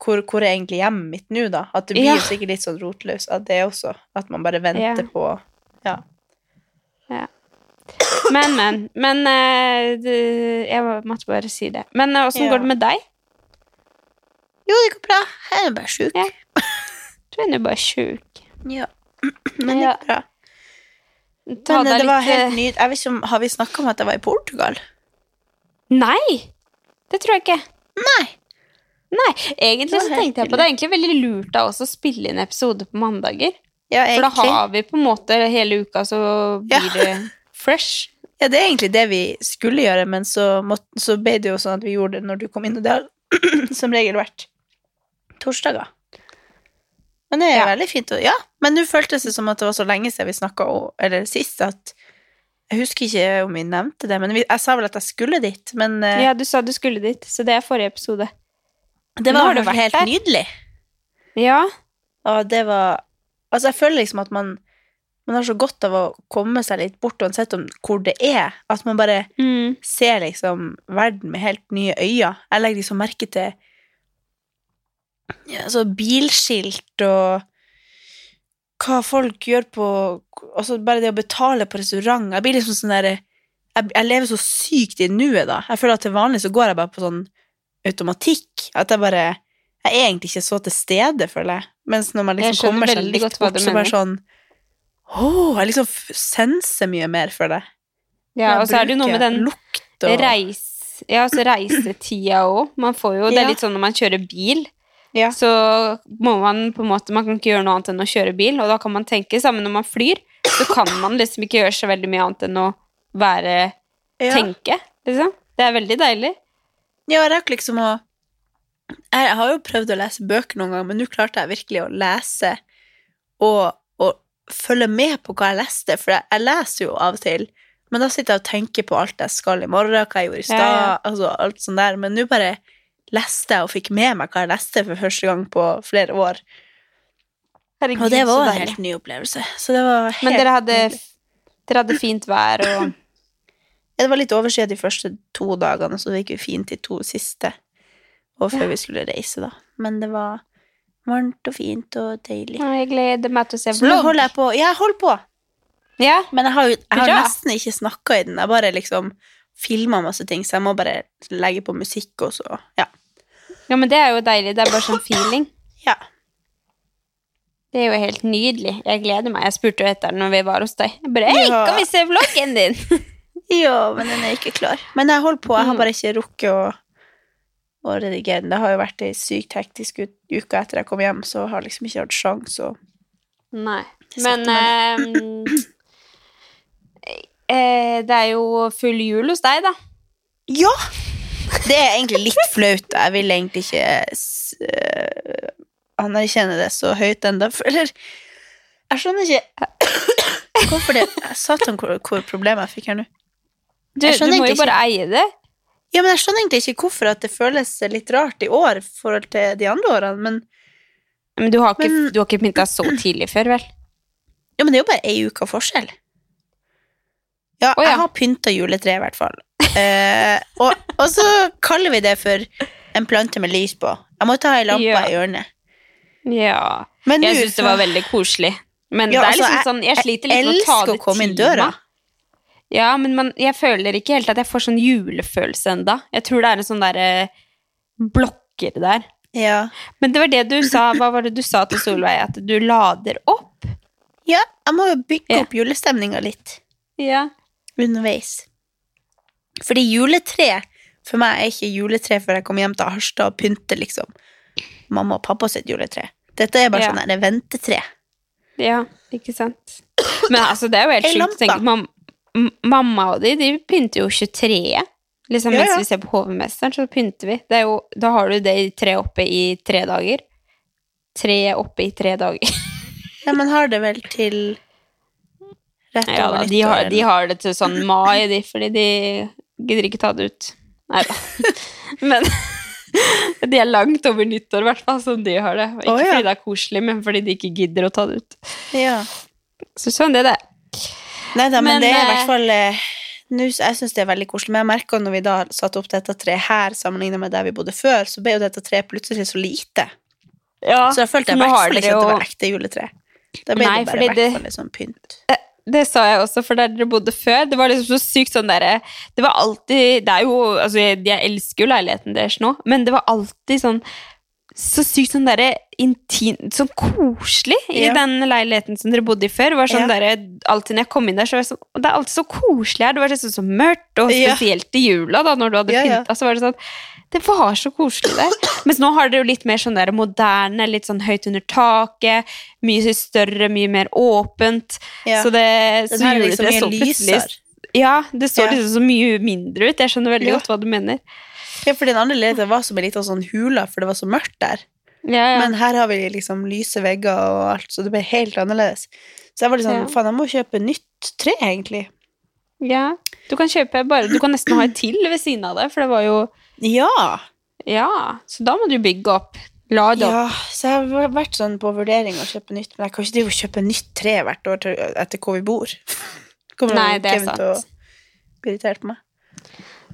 hvor, hvor er egentlig hjemmet mitt nå, da? At det blir Ja. jo sikkert litt sånn rotløst av det også. At man bare venter Ja. på Ja. Men, men. Men eh, jeg måtte bare si det. Men eh, åssen Ja. går det med deg? Jo, det går bra. Jeg er bare sjuk. Ja. Du er nå bare sjuk. Ja. Men det går bra. Ta Men eh, det var litt, helt nyd... Jeg vet ikke om Har vi snakka om at jeg var i Portugal? Nei! Det tror jeg ikke. Nei. Nei, Egentlig så tenkte jeg på det er egentlig veldig lurt av oss å spille inn episode på mandager. Ja, For da har vi på en måte hele uka, så blir Ja. det fresh. Ja, det er egentlig det vi skulle gjøre, men så, måtte, så ble det jo sånn at vi gjorde det når du kom inn, og det har som regel vært torsdager. Men det er Ja. veldig fint. å- Ja, men nå føltes det som at det var så lenge siden vi snakka eller sist, at Jeg husker ikke om vi nevnte det, men vi, jeg sa vel at jeg skulle dit. Men eh, Ja, du sa du skulle dit, så det er forrige episode. det var vært helt der. nydelig. Ja. Og det var Altså, jeg føler liksom at man man har så godt av å komme seg litt bort, uansett om hvor det er. At man bare Mm. ser liksom verden med helt nye øyne. Jeg legger liksom merke til ja, så bilskilt og hva folk gjør på Altså bare det å betale på restaurant. Jeg blir liksom sånn der jeg, jeg lever så sykt i nuet, da. Jeg føler at til vanlig så går jeg bare på sånn automatikk. At jeg bare Jeg er egentlig ikke så til stede, føler jeg. Mens når man liksom kommer seg litt bort, så bare sånn Åh, jeg liksom senser mye mer, for det. Ja, og så er det jo noe med den lukt og reis, ja, altså reisetida òg. Man får jo Det er litt sånn når man kjører bil, Ja. så må man på en måte Man kan ikke gjøre noe annet enn å kjøre bil, og da kan man tenke sammen når man flyr. Så kan man liksom ikke gjøre så veldig mye annet enn å være ja. tenke, liksom. Det er veldig deilig. Ja, jeg rakk liksom å Jeg har jo prøvd å lese bøker noen ganger, men nå klarte jeg virkelig å lese og følge med på hva jeg leste, for jeg, jeg leser jo av og til, men da sitter jeg og tenker på alt jeg skal i morgen, hva jeg gjorde i stad, Ja, ja. altså alt sånt der, men nå bare leste jeg og fikk med meg hva jeg leste for første gang på flere år, Herregud, og det var en helt ny opplevelse, så det var helt Men dere hadde, dere hadde fint vær og Ja, det var litt overskyet de første to dagene, så gikk vi fint de to siste, og før vi skulle reise da, men det var varmt og fint og deilig. Ja, Jeg gleder meg til å se Så nå vlogg. holder jeg på. Ja, jeg holder på. Ja, Men jeg har jo jeg har Bra. nesten ikke snakka i den. Jeg bare liksom filma masse ting, så jeg må bare legge på musikk og så Ja. ja, men det er jo deilig. Det er bare sånn feeling. ja. Det er jo helt nydelig. Jeg gleder meg. Jeg spurte jo etter den når vi var hos deg. Jeg bare, Hei, Ja. kan vi se vloggen din? Ja, men den er ikke klar. Men jeg holder på. Jeg har Mm. bare ikke rukket å, å redigere den. Det har jo vært ei sykt hektisk uke etter jeg kom hjem, så jeg har liksom ikke hatt sjans å Nei. Men ehm, eh, det er jo full jul hos deg, da. Ja! Det er egentlig litt flaut. Jeg vil egentlig ikke øh, anerkjenne det så høyt ennå. Eller Jeg skjønner ikke hvorfor det Satan, hvor, hvor problemet jeg fikk her nå. Du, du må jo bare eie det. Ja, men jeg skjønner egentlig ikke hvorfor at det føles litt rart i år i forhold til de andre årene, men, Men du har ikke, Men- du har ikke pynta så tidlig før, vel? ja, men det er jo bare ei uke forskjell. Ja, oh, ja. jeg har pynta juletreet i hvert fall. Eh, og, og så kaller vi det for en plante med lys på. Jeg må ta ei lampe Ja. i hjørnet. Ja. Men Jeg syns det var veldig koselig. Men Ja, det er altså, liksom sånn, jeg sliter litt med å ta elsker det å komme inn til døra. Ja, men man, jeg føler ikke helt at jeg får sånn julefølelse enda. Jeg tror det er en sånn derre blokker der. Ja. Men det var det du sa, hva var det du sa til Solveig? At du lader opp? ja, jeg må jo bygge Ja. opp julestemninga litt Ja. underveis. Fordi juletre for meg er ikke juletre før jeg kommer hjem til Harstad og pynter liksom mamma og pappa sitt juletre. Dette er bare Ja. sånn ventetre. Ja, ikke sant? Men altså, det er jo helt sjukt å tenke lampe. Mamma og de, de pynter jo 23. Liksom Ja, mens vi ser på Hovmesteren, så pynter vi. Det jo, da har du det i tre oppe i tre dager. Tre oppe i tre dager. Ja, men har det vel til rett Ja over da, nyttår. de har, de har det til sånn mai, de, fordi de gidder ikke ta det ut. Nei da. Men de er langt over nyttår, i hvert fall, som de har det. Ikke oh, ja. fordi det er koselig, men fordi de ikke gidder å ta det ut. Ja. Så sånn det er det. Nei da, men, Men, det er i eh, hvert fall eh, nå, Jeg syns det er veldig koselig. Men jeg merka når vi da satte opp dette treet her sammenlignet med der vi bodde før, så ble jo dette treet plutselig så lite. Ja, Så jeg følte jeg i hvert fall ikke at det var ekte juletre. Da ble Nei, det bare i hvert det- fall litt sånn pynt. Det sa jeg også, for der dere bodde før. Det var liksom så sykt sånn derre Det var alltid Det er jo Altså, jeg, jeg elsker jo leiligheten deres nå, men det var alltid sånn så sykt sånn derre intimt Sånn koselig i Ja. den leiligheten som dere bodde i før. Var sånn Ja. der, Alltid når jeg kom inn der, så var det sånn Det er alltid så koselig her. Det var liksom så mørkt, og spesielt i jula, da, når du hadde Ja, pynta, så var det sånn Det var så koselig der. Mens nå har dere jo litt mer sånn der moderne, litt sånn høyt under taket. Mye større, mye mer åpent. Så det så juletreet liksom så plutselig- Ja, det så liksom så mye mindre ut. Jeg skjønner veldig godt hva du mener. Ja, for den andre leiligheten var som en liten sånn hule, for det var så mørkt der. Ja, ja. Men her har vi liksom lyse vegger og alt, så det ble helt annerledes. Så jeg var litt sånn, Ja. faen, jeg må kjøpe nytt tre, egentlig. ja. Du kan kjøpe bare Du kan nesten ha et til ved siden av det, for det var jo Ja! Ja, så da må du bygge opp. Lade opp. Ja, så jeg har vært sånn på vurdering å kjøpe nytt, men jeg kan ikke drive og kjøpe nytt tre hvert år etter hvor vi bor. Kommer Nei, det er Kevin til å sant. bli irritert på meg.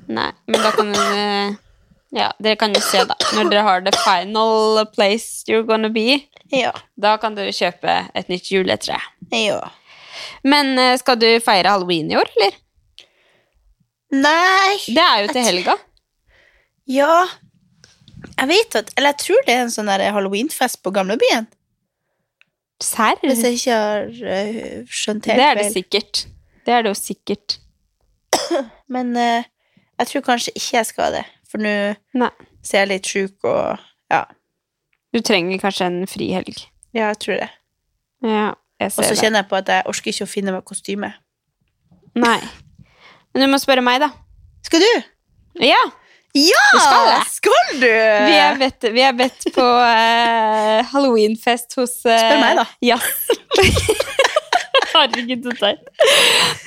Nei, men da kan du Ja, dere kan jo se, da. Når dere har the final place you're gonna be, Ja. da kan du kjøpe et nytt juletre. Ja. Men eh, skal du feire halloween i år, eller? Nei Det er jo til helga. Ja Jeg vet at Eller jeg tror det er en sånn halloweenfest på gamlebyen. Serr? Hvis jeg ikke har eh, skjønt Det er det sikkert. Det er det jo sikkert. Men uh, jeg tror kanskje ikke jeg skal det. For nå ser jeg litt sjuk og Ja, Du trenger kanskje en frihelg. ja jeg tror det. Ja, jeg Og så kjenner jeg på at jeg orker ikke å finne meg kostyme. Nei. Men du må spørre meg, da. Skal du? Ja! Ja! Du skal. Skal du? Vi er bedt, vi er bedt på uh, halloweenfest hos uh, Spør meg, da. Jazz. Herregud, så teit.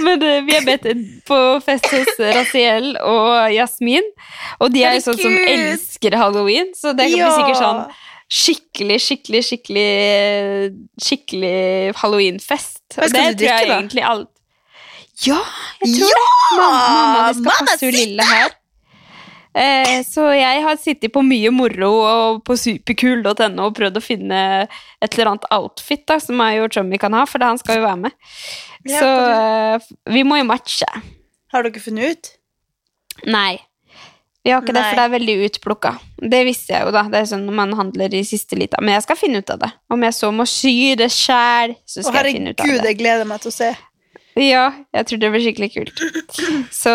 Men uh, vi er bedt på fest hos Raziel og Jasmin. Og de er jo sånn som elsker halloween, så det kan bli sikkert sånn skikkelig, skikkelig, skikkelig Skikkelig halloweenfest. Hva skal det du drikke, da? Ja, jeg tror Ja! Mamma, mamma de skal passe hun lille her. Eh, så jeg har sittet på mye moro og på superkul.no og prøvd å finne et eller annet outfit da, som jeg og Chummy kan ha, for han skal jo være med. Ja, så eh, vi må jo matche. Har dere funnet ut? Nei. Vi har ikke det, for det er veldig utplukka. Det visste jeg jo, da. Det er sånn når man handler i siste lita. Men jeg skal finne ut av det. Om jeg så må sy det sjæl, så Å, skal jeg finne ut av det. herregud, det. jeg gleder meg til å se. Ja, jeg tror det blir skikkelig kult. Så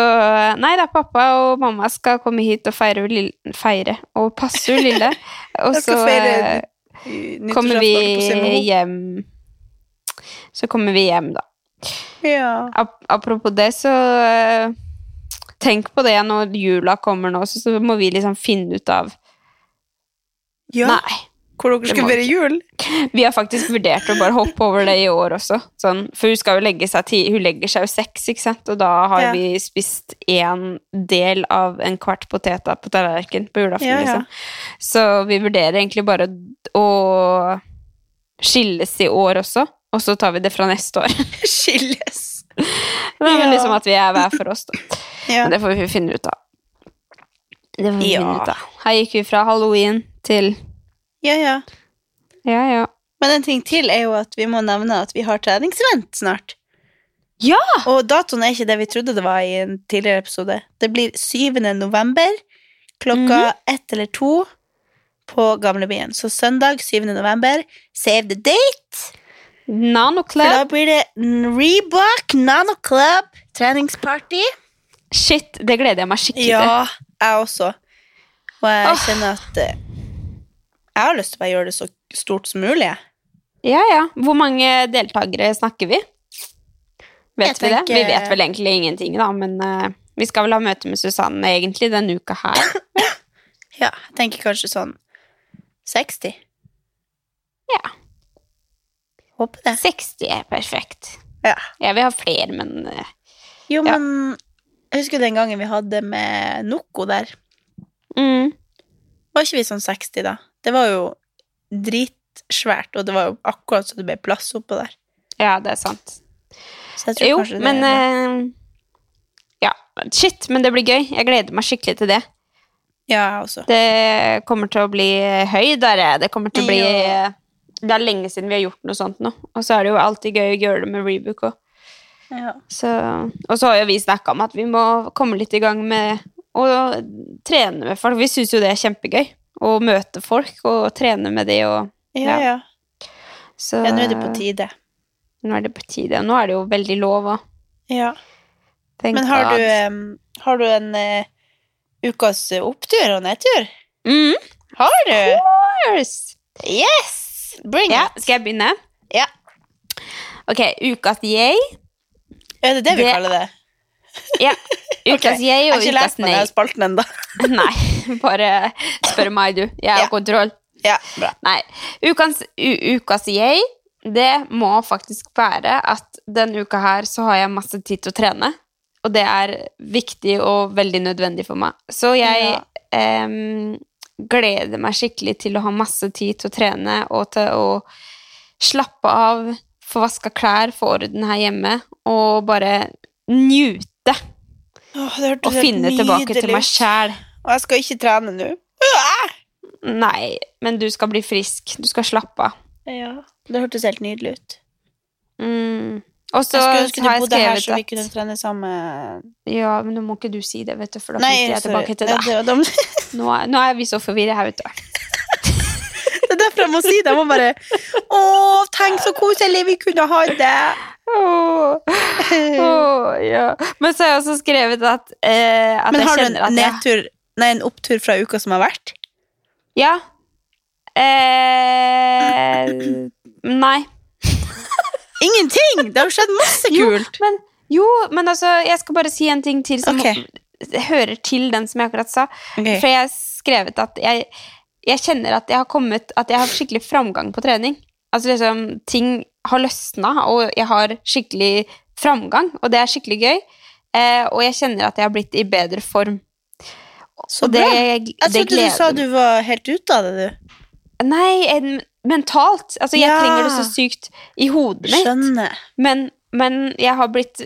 nei da, pappa og mamma skal komme hit og feire, feire og passe lille. Og så feirer eh, kommer vi hjem Så kommer vi hjem, da. Ja. Ap apropos det, så eh, Tenk på det når jula kommer nå, så, så må vi liksom finne ut av ja. Nei. Hvor dere skal må jul? Vi har faktisk vurdert å bare hoppe over det i år også. Sånn, for hun skal jo legge seg ti, Hun legger seg jo seks, ikke sant? Og da har Ja. vi spist en del av en kvart poteter på tallerkenen på julaften, Ja, ja. liksom. Så vi vurderer egentlig bare å skilles i år også, og så tar vi det fra neste år. Skilles. Er liksom at vi er hver for oss, da. Ja. Men det får vi finne ut av. Det får vi finne ut av. Her gikk vi fra halloween til ja, ja. Ja, ja. Men en ting til er jo at vi må nevne at vi har treningsvent snart. Ja! Og datoen er ikke det vi trodde det var i en tidligere episode. Det blir 7. november klokka Mhm. ett eller to på gamlebyen. Så søndag 7. november, save the date. Nano For da blir det Reebok Nano Club treningsparty. Shit, det gleder jeg meg skikkelig til. Ja, jeg også. Og jeg kjenner at eh, jeg har lyst til å bare gjøre det så stort som mulig. Ja, ja. Hvor mange deltakere snakker vi? Vet Jeg vi det? Vi vet vel egentlig ingenting, da, men uh, vi skal vel ha møte med Susanne egentlig denne uka her. Ja, jeg tenker kanskje sånn 60. Ja. Håper det. 60 er perfekt. Ja. Jeg vil ha flere, men uh, Jo, Ja. men jeg husker den gangen vi hadde med Noko der. mm, Var ikke vi sånn 60 da? Det var jo dritsvært, og det var jo akkurat så det ble plass oppå der. Ja, det er sant. Så jeg tror Jo, men er eh, Ja, shit, men det blir gøy. Jeg gleder meg skikkelig til det. Ja, jeg også. Det kommer til å bli høydere. Det kommer til å bli Ja. Det er lenge siden vi har gjort noe sånt nå. Og så er det jo alltid gøy å gjøre det med Rebook òg. Ja. Så, og så har jo vi snakka om at vi må komme litt i gang med å trene med folk. Vi syns jo det er kjempegøy å møte folk og trene med de og Ja, Ja. ja. så, ja, nå er det på tide. Nå er det på tide. Nå er det jo veldig lov òg. Ja. Tenk Men har du, um, har du en uh, ukas opptur og nedtur? mm, Har du? Of course. Yes! Bring Ja, it. skal jeg begynne? Ja. Ok, ukas yay. Er det det vi Det- kaller det? Ja, ukas okay. yay Jeg har ikke lært meg nei. den spalten ennå. Nei, bare spør meg, du. Jeg har Ja. kontroll. Ja, bra. Nei. Ukens, u, ukas yay, det må faktisk være at denne uka her så har jeg masse tid til å trene. Og det er viktig og veldig nødvendig for meg. Så jeg Ja. em, gleder meg skikkelig til å ha masse tid til å trene og til å slappe av, få vaska klær, få orden her hjemme, og bare njute Åh, det hørtes og finne tilbake til meg ut. sjæl. Og jeg skal ikke trene nå. Nei, men du skal bli frisk. Du skal slappe av. Ja, det hørtes helt nydelig ut. Mm. Og så har jeg bodde her, så vi kunne trene sammen. Ja, men nå må ikke du si det, vet du, for da flytter jeg tilbake til Ja, deg. det, var. Nå er, nå er vi så forvirret her ute. det er derfor jeg må si det. Jeg må bare Å, tenk så koselig vi kunne ha det! Oh, oh, ja. Men så har jeg også skrevet at, eh, at Men har du en nedtur Nei, en opptur fra uka som har vært? Ja. Eh, nei. Ingenting! Det har jo skjedd masse Jo, kult. Men, jo, men altså, jeg skal bare si en ting til som okay. hører til den som jeg akkurat sa. Okay. For jeg har skrevet at jeg, jeg kjenner at jeg har kommet At jeg har skikkelig framgang på trening. Altså liksom, ting har løsna, og jeg har skikkelig framgang, og det er skikkelig gøy. Eh, og jeg kjenner at jeg har blitt i bedre form. Så og det, bra. Jeg trodde du sa du var helt ute av det, du. Nei, en, mentalt. Altså, jeg Ja. trenger det så sykt i hodet mitt. Skjønner. Men, men jeg har blitt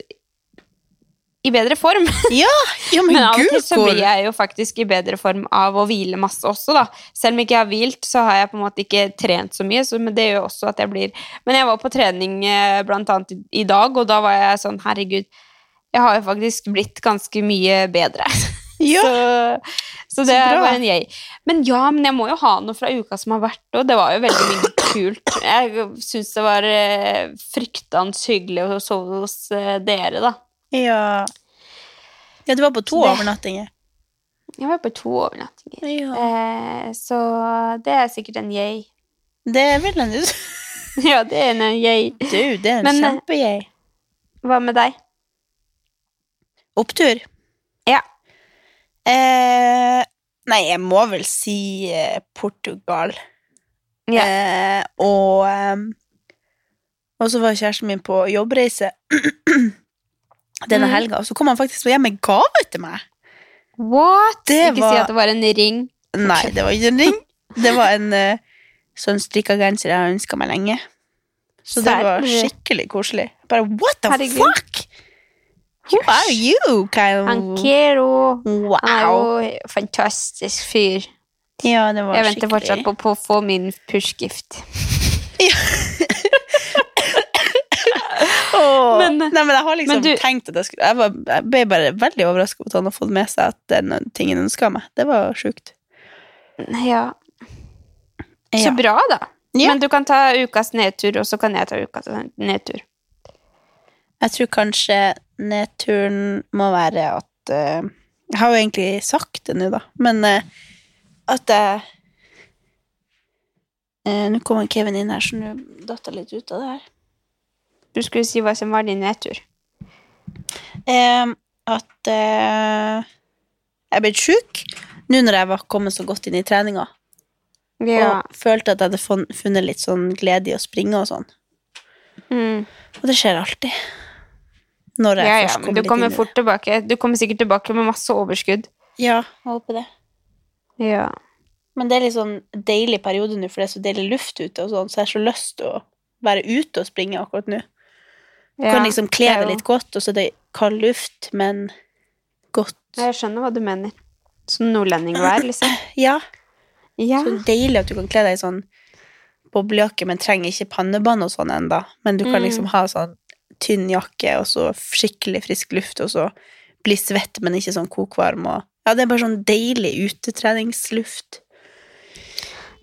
i bedre form. Ja, ja men, Men av og til så blir jeg jo faktisk i bedre form av å hvile masse også, da. Selv om jeg ikke har hvilt, så har jeg på en måte ikke trent så mye, så, men det gjør også at jeg blir Men jeg var på trening eh, blant annet i dag, og da var jeg sånn, herregud, jeg har jo faktisk blitt ganske mye bedre. Ja, Så, så det Så var en yay. Men ja, men jeg må jo ha noe fra uka som har vært, og det var jo veldig mye kult. Jeg syns det var eh, fryktende hyggelig å sove hos eh, dere, da. ja. Ja, du var på to det- overnattinger. Jeg var på to overnattinger. Ja. Eh, så det er sikkert en yay. Det er vel en Du, ja, det er en jeg. det er en eh, kjempe-jeg. Hva med deg? Opptur? Ja. Eh, nei, jeg må vel si eh, Portugal. Yeah. Eh, og ehm, Og så var kjæresten min på jobbreise denne Mm. helga, og så kom han faktisk hjem med gave til meg. What? Det ikke var- si at det var en ring. Nei, det var ikke en ring. Det var en eh, sånn strikka genser jeg har ønska meg lenge. Så det var skikkelig koselig. Bare what the Herregud. fuck? Who are you? Kyle? Han Kero. Wow. Han er jo fantastisk fyr. Ja, det var Jeg venter skikkelig fortsatt på, på å få min pushgift. oh, Men- Nei, men jeg har liksom du- tenkt at jeg skulle jeg, var, jeg ble bare veldig overraska over at han har fått med seg at den tingen ønska meg. Det var sjukt. Ja. Så Ja. bra, da. Ja. Men du kan ta ukas nedtur, og så kan jeg ta ukas nedtur. Jeg tror kanskje nedturen må være at uh, Jeg har jo egentlig sagt det nå, da, men uh, at jeg uh, Nå kommer Kevin inn her, så nå datt jeg litt ut av det her. Du skulle si hva som var din nedtur. At jeg er blitt sjuk nå når jeg var kommet så godt inn i treninga. Ja. Og følte at jeg hadde funnet litt sånn glede i å springe og sånn. Mm. Og det skjer alltid. Når jeg ja, ja, først men kommer du kommer fort tilbake. Du kommer sikkert tilbake med masse overskudd. Ja, jeg håper det. Ja. Men det er litt sånn deilig periode nå, for det er så deilig luft ute, og sånn, så jeg har så lyst til å være ute og springe akkurat nå. Du ja. kan liksom kle er deg litt godt, og så er det kald luft, men godt. Jeg skjønner hva du mener. Sånn nordlendingvær, liksom. Ja, Ja. så deilig at du kan kle deg i sånn boblejakke, men trenger ikke pannebånd og sånn enda. Men du kan Mm. liksom ha sånn tynn jakke, og så skikkelig frisk luft, og så bli svett, men ikke sånn kokvarm, og ja, det er bare sånn deilig utetreningsluft.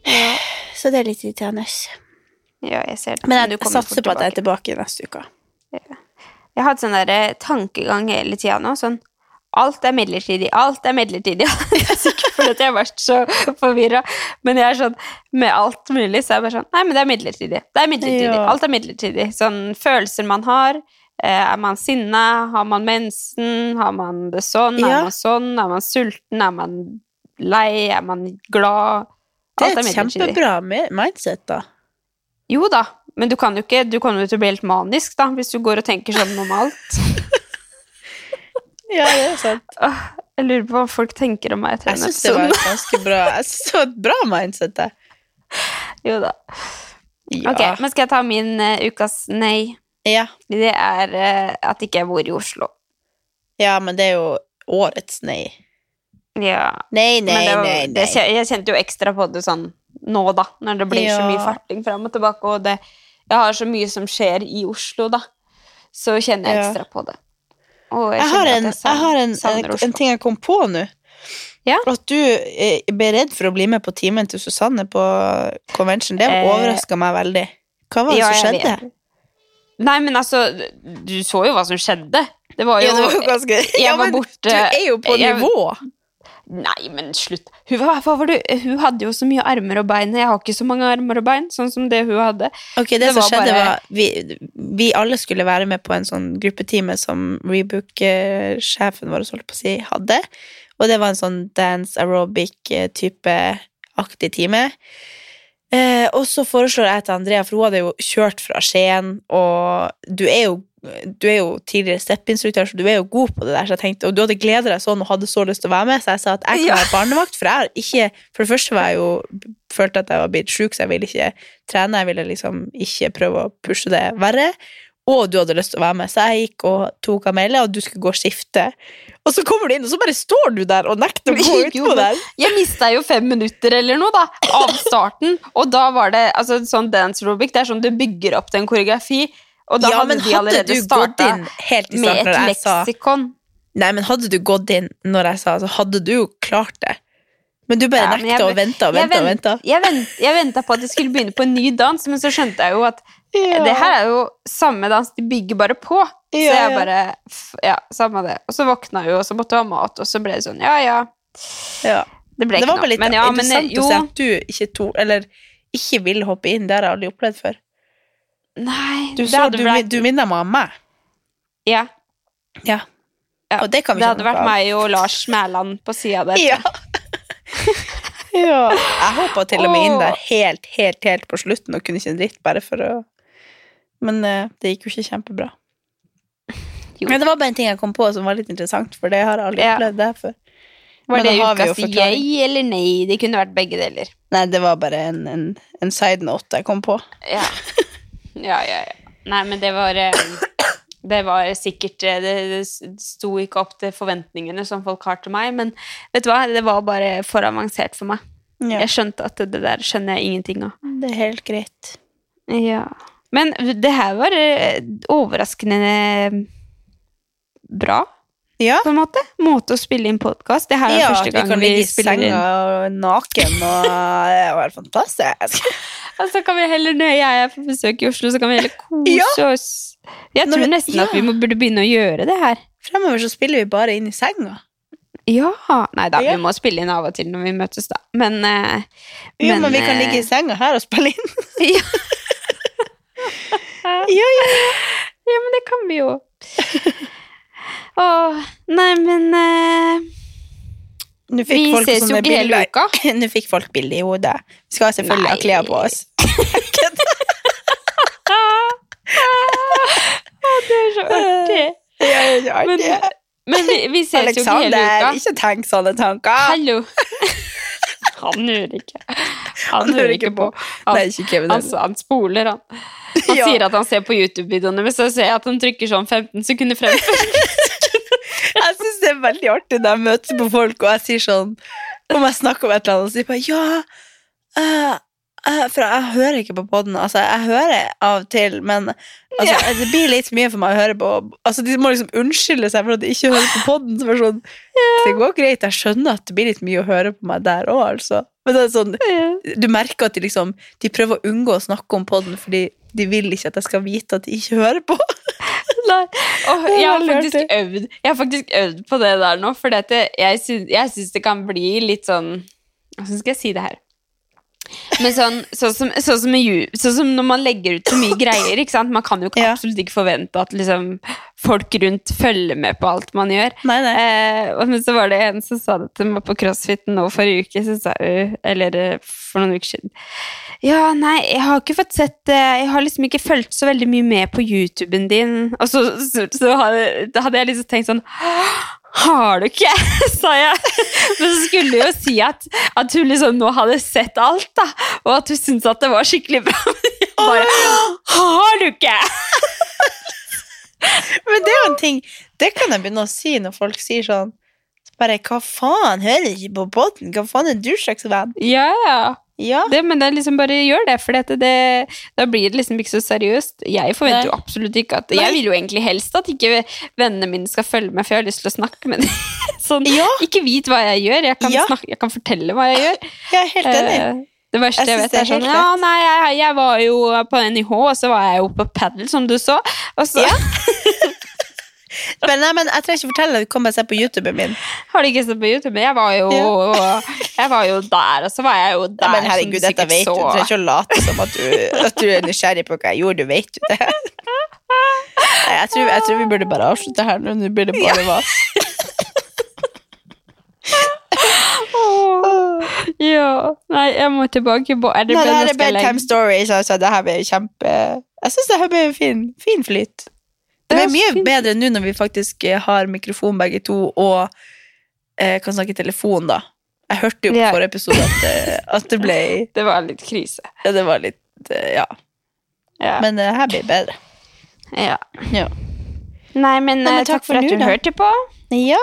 Ja. Så det er litt irriterende. ja, jeg ser det. Men jeg, jeg satser på at jeg er tilbake. neste uke. Jeg har hatt sånn der eh, tankegang hele tida nå. Sånn Alt er midlertidig, alt er midlertidig. Jeg er sikker på at jeg har vært så forvirra. Men jeg er sånn med alt mulig, så er jeg bare sånn Nei, men det er midlertidig. Det er midlertidig. Ja. Alt er midlertidig. Sånn følelser man har. Eh, er man sinna? Har man mensen? Har man det sånn? Ja. Er man sånn? Er man sulten? Er man lei? Er man glad? Det Alt er et kjempebra mindset, da. Jo da, men du kan jo ikke Du kommer jo bli helt manisk da hvis du går og tenker sånn om alt. Ja, det er sant. Jeg lurer på hva folk tenker om meg etter Jeg den syns det var ganske bra Jeg synes det var et bra mindset, det. Jo da. Ja. Ok, men skal jeg ta min uh, ukas nei? ja. Det er uh, at ikke jeg bor i Oslo. ja, men det er jo årets nei. Ja. Nei, nei, var, nei, nei. kje- jeg kjente jo ekstra på det sånn nå, da, når det blir så mye farting fram og tilbake, og det, jeg har så mye som skjer i Oslo, da. så kjenner jeg Ja. ekstra på det. Og jeg, Jeg har, en, jeg jeg har en, en, ting jeg kom på nå. Ja. At du eh, ble redd for å bli med på timen til Susanne på convention. Det Eh, overraska meg veldig. Hva var det Ja, som skjedde? Nei, men altså, du så jo hva som skjedde. Det var jo, Ja, det var ganske ja, var borte- Du er jo på jeg- nivå. Nei, men slutt. Hun, var, var det? hun hadde jo så mye armer og bein. Jeg har ikke så mange armer og bein, sånn som det hun hadde. Ok, det, Det som var skjedde bare- var vi, vi alle skulle være med på en sånn gruppetime som Rebook-sjefen vår holdt på å si, hadde. Og det var en sånn dance aerobic-type aktig time. Eh, og så foreslår jeg til Andrea, for hun hadde jo kjørt fra Skien, og du er jo du er jo tidligere step-instruktør, så du er jo god på det der. Så jeg tenkte, og du hadde gleda deg sånn og hadde så lyst til å være med, så jeg sa at jeg kan Ja. være barnevakt. For jeg ikke For det første var jeg jo følte at jeg var blitt sjuk, så jeg ville ikke trene. Jeg ville liksom ikke prøve å pushe det verre. Og du hadde lyst til å være med, så jeg gikk og tok Amelia, og du skulle gå og skifte. Og så kommer du inn, og så bare står du der og nekter å gå ut utpå den der. Jeg mista jo fem minutter eller noe, da, av starten. Og da var det altså, sånn dance aerobic. Det er sånn du bygger opp til en koreografi. Og da Ja, hadde men de allerede du gått starta inn helt i med et leksikon. Nei, men hadde du gått inn når jeg sa, så hadde du jo klart det. Men du bare Ja, jeg- nekta og venta og venta og vent, venta. jeg, vent, jeg venta på at de skulle begynne på en ny dans, men så skjønte jeg jo at det her er jo samme dans, de bygger bare på. Så Ja, jeg bare Ja, samme det. Og så våkna jeg jo, og så måtte jeg ha mat, og så ble det sånn Ja, ja. Ja. Det ble Det ikke var noe. bare litt Men ja, men interessant å se at du ikke to, eller ikke ville hoppe inn. Det har jeg aldri opplevd før. Nei, Du, det så, du, vært du minner meg om meg. Ja. Ja. Ja, Og det kan vi Det ikke hadde ha vært av. meg og Lars Mæland på sida der. Ja. ja. Jeg hoppa til og med inn der helt, helt, helt på slutten og kunne ikke en dritt bare for å Men uh, det gikk jo ikke kjempebra. Jo. Men det var bare en ting jeg kom på som var litt interessant, for det har jeg aldri Ja. opplevd det før. Var det ukas jeg eller nei? Det kunne vært begge deler. Nei, det var bare en, en, en side note jeg kom på. Ja. ja, ja, ja. Nei, men det var eh, Det var sikkert eh, Det, det sto ikke opp til forventningene som folk har til meg, men vet du hva? Det var bare for avansert for meg. Ja. Jeg skjønte at det der skjønner jeg ingenting av. Det er helt greit. Ja. Men det her var eh, overraskende bra, Ja. på en måte. Måte å spille inn podkast. Det her er Ja, første gang vi inn Ja, vi, kan ligge i senga naken, og det var fantastisk. Og så kan vi heller, når jeg er på besøk i Oslo, så kan vi heller kose Ja. oss. Jeg tror vi- nesten at vi må, burde begynne å gjøre det her. Fremover så spiller vi bare inn i senga. Ja. Nei da, Ja. vi må spille inn av og til når vi møtes, da. Men, eh, Jo, men, vi kan eh, ligge i senga her og spille inn. ja. Ja, ja, ja, men det kan vi jo. Åh, nei, men eh, Nå fikk Vi folk ses jo ikke hele uka. Nå fikk folk bilde i hodet. Vi skal selvfølgelig ha Nei. klær på oss. Det er så artig. Ja, ja, Men, artig. men vi, vi ses jo ikke hele Alexander, uka. ikke tenk sånne tanker. Hallo! Han hører ikke. Han, hører ikke på. Han, han, han spoler, han. Han Ja. sier at han ser på YouTube-videoene, men så ser jeg at han trykker sånn 15 sekunder frem. Jeg syns det er veldig artig når jeg møter på folk, og jeg sier sånn Om jeg snakker om et eller annet, og sier bare ja uh, For jeg hører ikke på podden. Altså, jeg hører av og til, men altså, det blir litt mye for meg å høre på. Altså, De må liksom unnskylde seg for at de ikke hører på podden. Så sånn, sånn, Det går greit, jeg skjønner at det blir litt mye å høre på meg der òg, altså. Men det er sånn, du merker at de liksom De prøver å unngå å snakke om podden fordi de vil ikke at jeg skal vite at de ikke hører på. Nei. Og jeg, har faktisk øvd, jeg har faktisk øvd på det der nå, for jeg, syns, jeg syns det kan bli litt sånn Hvordan skal jeg si det her? Men sånn, sånn, som, sånn, som, sånn som når man legger ut så mye greier, ikke sant? Man kan jo absolutt ikke forvente at liksom, folk rundt følger med på alt man gjør. Nei, nei. Eh, men så var det en som sa det til meg på crossfit nå forrige uke, så sa hun, eller eh, for noen uker siden Ja, nei, jeg har ikke fått sett det. Jeg har liksom ikke fulgt så veldig mye med på YouTuben din. Og så, så, så hadde, hadde jeg liksom tenkt sånn Har du ikke? sa jeg. Men så skulle du jo si at, at hun liksom nå hadde sett alt, da. Og at hun syntes at det var skikkelig bra. Men jeg bare Har du ikke? Men det er jo en ting Det kan jeg begynne å si når folk sier sånn så bare, Hva faen, hører ikke på båten? Hva faen er du slags venn? Ja, ja. Ja. det, men det liksom bare gjør det, for det, det, da blir det liksom ikke så seriøst. Jeg forventer Nei. jo absolutt ikke at Nei. Jeg vil jo egentlig helst at ikke vennene mine skal følge meg, for jeg har lyst til å snakke med dem. Sånn, Ja. Ikke vit hva jeg gjør, jeg kan, Ja. snakke, jeg kan fortelle hva jeg gjør. Jeg er helt enig. Eh, Det verste Jeg jeg, vet, er sånn Ja, nei, jeg, jeg var jo på NIH, og så var jeg jo på padel, som du så. Og så Ja. Men, nei, men jeg trenger ikke fortelle deg, du kan bare se på YouTuben min. har du ikke sett på YouTube, jeg var jo, jeg var jo der, og så var jeg jo der. Nei, men herregud, dette vet vet du. Du trenger ikke å late som at du, at du er nysgjerrig på hva jeg gjorde. Du vet jo det. Nei, jeg, tror, jeg tror vi burde bare avslutte her nå. Nå blir det bare vas. Ja. Nei, jeg må tilbake på Er det Nei, det her er bedtime story, så altså, det her blir kjempe Jeg syns det her blir fin, fin flyt. Det blir er mye bedre nå når vi faktisk eh, har mikrofon begge to og eh, kan snakke i telefon, da. Jeg hørte jo på yeah. forrige episode at, eh, at det ble Det var litt krise. ja, Det var litt eh, Ja. Ja. Men det her blir bedre. ja. Ja. Nei, men, men eh, takk takk for at du da. hørte på. Ja,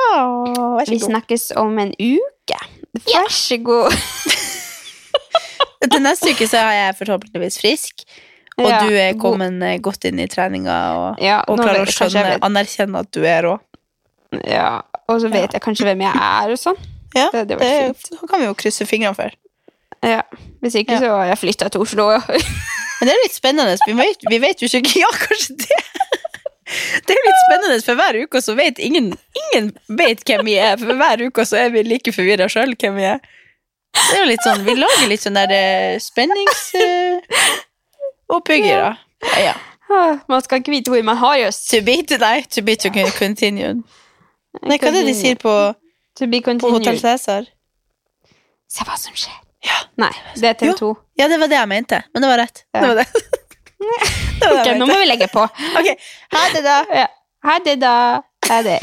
vær Vi så god. snakkes om en uke. Vær så god. Til neste uke så er jeg forhåpentligvis frisk, og Ja, du er kommet god. godt inn i treninga og, Ja, og klarer å skjønne, vet- anerkjenne at du er rå. Ja, og så vet jeg kanskje hvem jeg er og sånn. Ja, Det- det det, kan vi jo krysse fingrene for. Ja. Hvis ikke Ja. så har jeg flytta til Oslo. Men det er litt spennende. Vi vet, vi vet jo ikke Ja, kanskje det! Det er litt spennende, for hver uke så vet ingen Ingen vet hvem vi er. For hver uke så er vi like forvirra sjøl hvem vi er. Det er jo litt sånn, Vi lager litt sånn der eh, spenningsoppbyggere. Ja, ja. Ah, Man skal ikke vite hvor man har oss. To be to die, to be to continue. Nei, hva er det de sier på, på Hotell continued. Cæsar? Se hva som skjer. Ja. Nei, det er TV 2. Ja, det var det jeg mente. Men det var rett. Ja. Det var det. det var det Ok, nå må vi legge på. Ok, ha det, da. Ja. Ha det, da. Ha det.